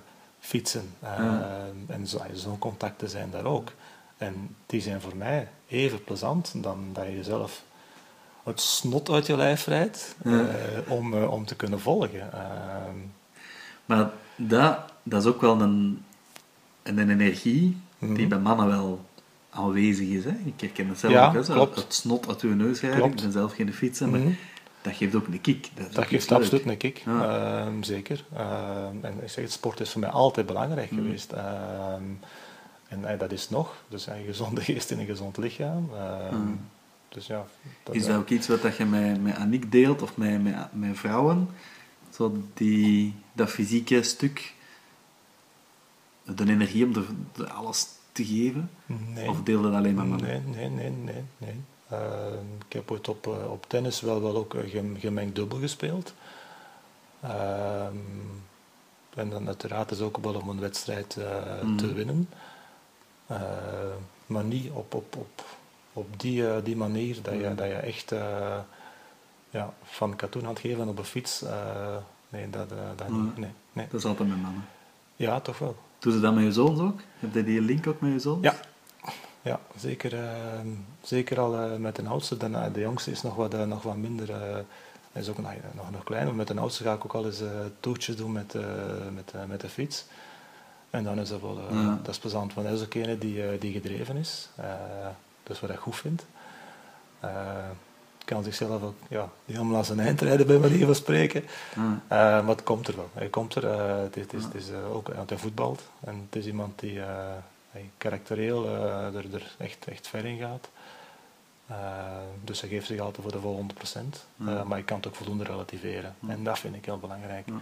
fietsen. Eh, Ja. En zo- zo'n contacten zijn daar ook. En die zijn voor mij even plezant dan dat je jezelf het snot uit je lijf rijdt Ja. eh, om, om te kunnen volgen. Maar dat, dat is ook wel een, een energie die Mhm. bij mannen wel aanwezig is. Hè? Ik herken het zelf Ja, ook. Hè? Zo. Het snot uit uw neus rijden. Ik ben zelf geen fietser, maar Mhm. dat geeft ook een kick. Dat, geeft leuk. absoluut een kick, Ja. Ehm, zeker. Ehm, en ik zeg, het sport is voor mij altijd belangrijk Mm. geweest. Ehm, en eh, dat is nog. Dus een gezonde geest in een gezond lichaam. Mm. Dus ja. Dat, Is dat ook iets wat dat je met, met Annick deelt of met, met, met vrouwen? Zo die, dat fysieke stuk, de energie om alles te geven? Nee. Of deelde dat alleen maar mannen? Nee, nee, nee, nee. nee. Ehm, ik heb ooit op, eh, op tennis wel, wel ook eh, gem- gemengd dubbel gespeeld. Ehm, en dan uiteraard is ook wel om een wedstrijd eh, Mm. te winnen. Eh, maar niet op, op, op, op die, die manier dat je, Mm. dat je echt ja, van katoen aan het geven op een fiets. eh, nee, dat, eh, dat Mm. niet. Nee, nee. Dat is altijd met mannen. Ja, toch wel. Doe ze dat met je zoons ook? Heb je die link ook met je zoons? Ja. Ja, zeker, eh, zeker al met de oudste. De, de jongste is nog wat, nog wat minder. hij is ook nog, nog, nog klein, maar met de oudste ga ik ook al eens toertjes doen met, met, met de fiets. En dan is dat wel Ja. dat is plezant, want hij is ook een die, die gedreven is. dus wat ik goed vind. Kan zichzelf ook ja, helemaal aan zijn eind rijden, bij manier van spreken. Eh, maar het komt er wel. Hij komt er. eh, het is, het is, het is eh, ook, want hij voetbalt. En het is iemand die karakterieel er, er echt, echt ver in gaat. Dus hij geeft zich altijd voor de 100%. Ja. Eh, maar je kan het ook voldoende relativeren. Ja. En dat vind ik heel belangrijk. Ja.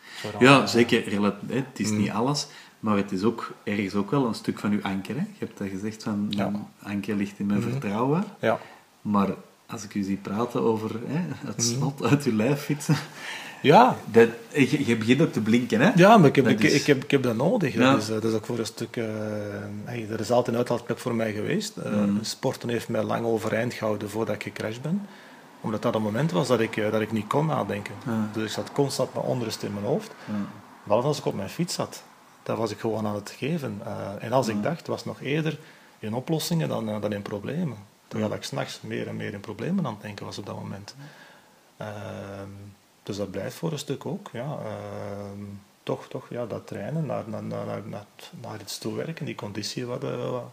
Vooral, Ja, zeker. Het is Mm. niet alles, maar het is ook ergens ook wel een stuk van je anker. Hè? Je hebt dat gezegd van, Ja. mijn anker ligt in mijn vertrouwen. Ja, Maar als ik u zie praten over hè, het Mhm. snot uit uw lijf fietsen, ja, dat, je, je begint ook te blinken. Hè? Ja, maar ik heb, Dat ik, is- ik, heb, ik heb dat nodig. Ja. Dat, is, eh, dat is ook voor een stuk... eh hey, dat is altijd een uitlaatklep voor mij geweest. Eh, Mm. Sporten heeft mij lang overeind gehouden voordat ik gecrashed ben. Omdat dat een moment was dat ik, dat ik niet kon nadenken. Ja. Dus ik zat constant met onrust in mijn hoofd. Ja. Behalve als ik op mijn fiets zat. Dat was ik gewoon aan het geven. En als ik dacht, was nog eerder in oplossingen dan, dan in problemen. Terwijl ik s'nachts meer en meer in problemen aan het denken was op dat moment. Ehm, dus dat blijft voor een stuk ook. Ja. Ehm, toch, toch ja, dat trainen, naar, naar, naar, naar, naar, iets toewerken, die conditie wat, eh, wat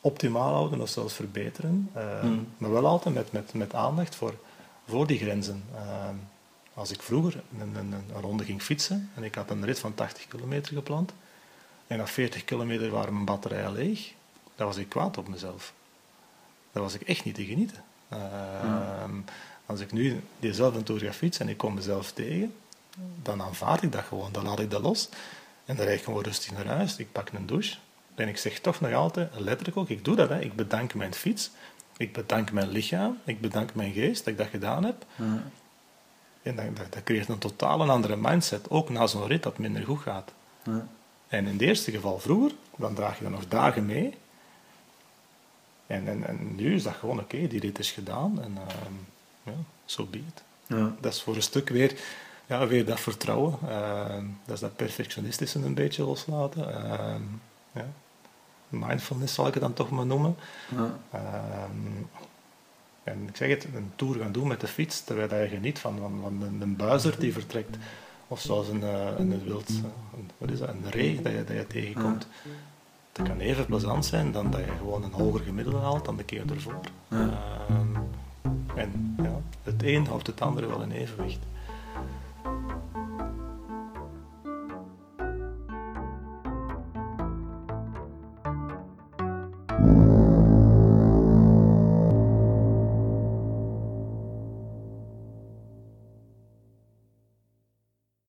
optimaal houden of zelfs verbeteren. Ehm, Mm. Maar wel altijd met, met, met aandacht voor, voor die grenzen. Als ik vroeger een, een, een ronde ging fietsen en ik had een rit van 80 kilometer gepland en na 40 kilometer waren mijn batterijen leeg, dan was ik kwaad op mezelf. Dat was ik echt niet te genieten. Ehm, Als ik nu diezelfde toer ga fietsen en ik kom mezelf tegen, dan aanvaard ik dat gewoon, dan laat ik dat los en dan rijd ik gewoon rustig naar huis. Ik pak een douche en ik zeg toch nog altijd, letterlijk ook, ik doe dat, hè. ik bedank mijn fiets, ik bedank mijn lichaam, ik bedank mijn geest dat ik dat gedaan heb. Ja. En dat, dat, dat creëert een totaal een andere mindset, ook na zo'n rit dat minder goed gaat. En in het eerste geval vroeger, dan draag je dat nog dagen mee. En, en, en nu is dat gewoon oké, die rit is gedaan en ehm ja, so be it. Ja. Dat is voor een stuk weer, ja, weer dat vertrouwen. ehm, dat is dat perfectionistische een beetje loslaten. ehm, ja. Mindfulness zal ik het dan toch maar noemen. Ja. Ehm, en ik zeg het, een tour gaan doen met de fiets, terwijl je geniet van, van, van een, een buizer die vertrekt. Of zoals een, eh, een wild, eh, een, wat is dat, een ree dat je, dat je tegenkomt dat kan even plezant zijn dan dat je gewoon een hoger gemiddelde haalt dan de keer ervoor. Ehm, en ja, het een houdt het andere wel in evenwicht.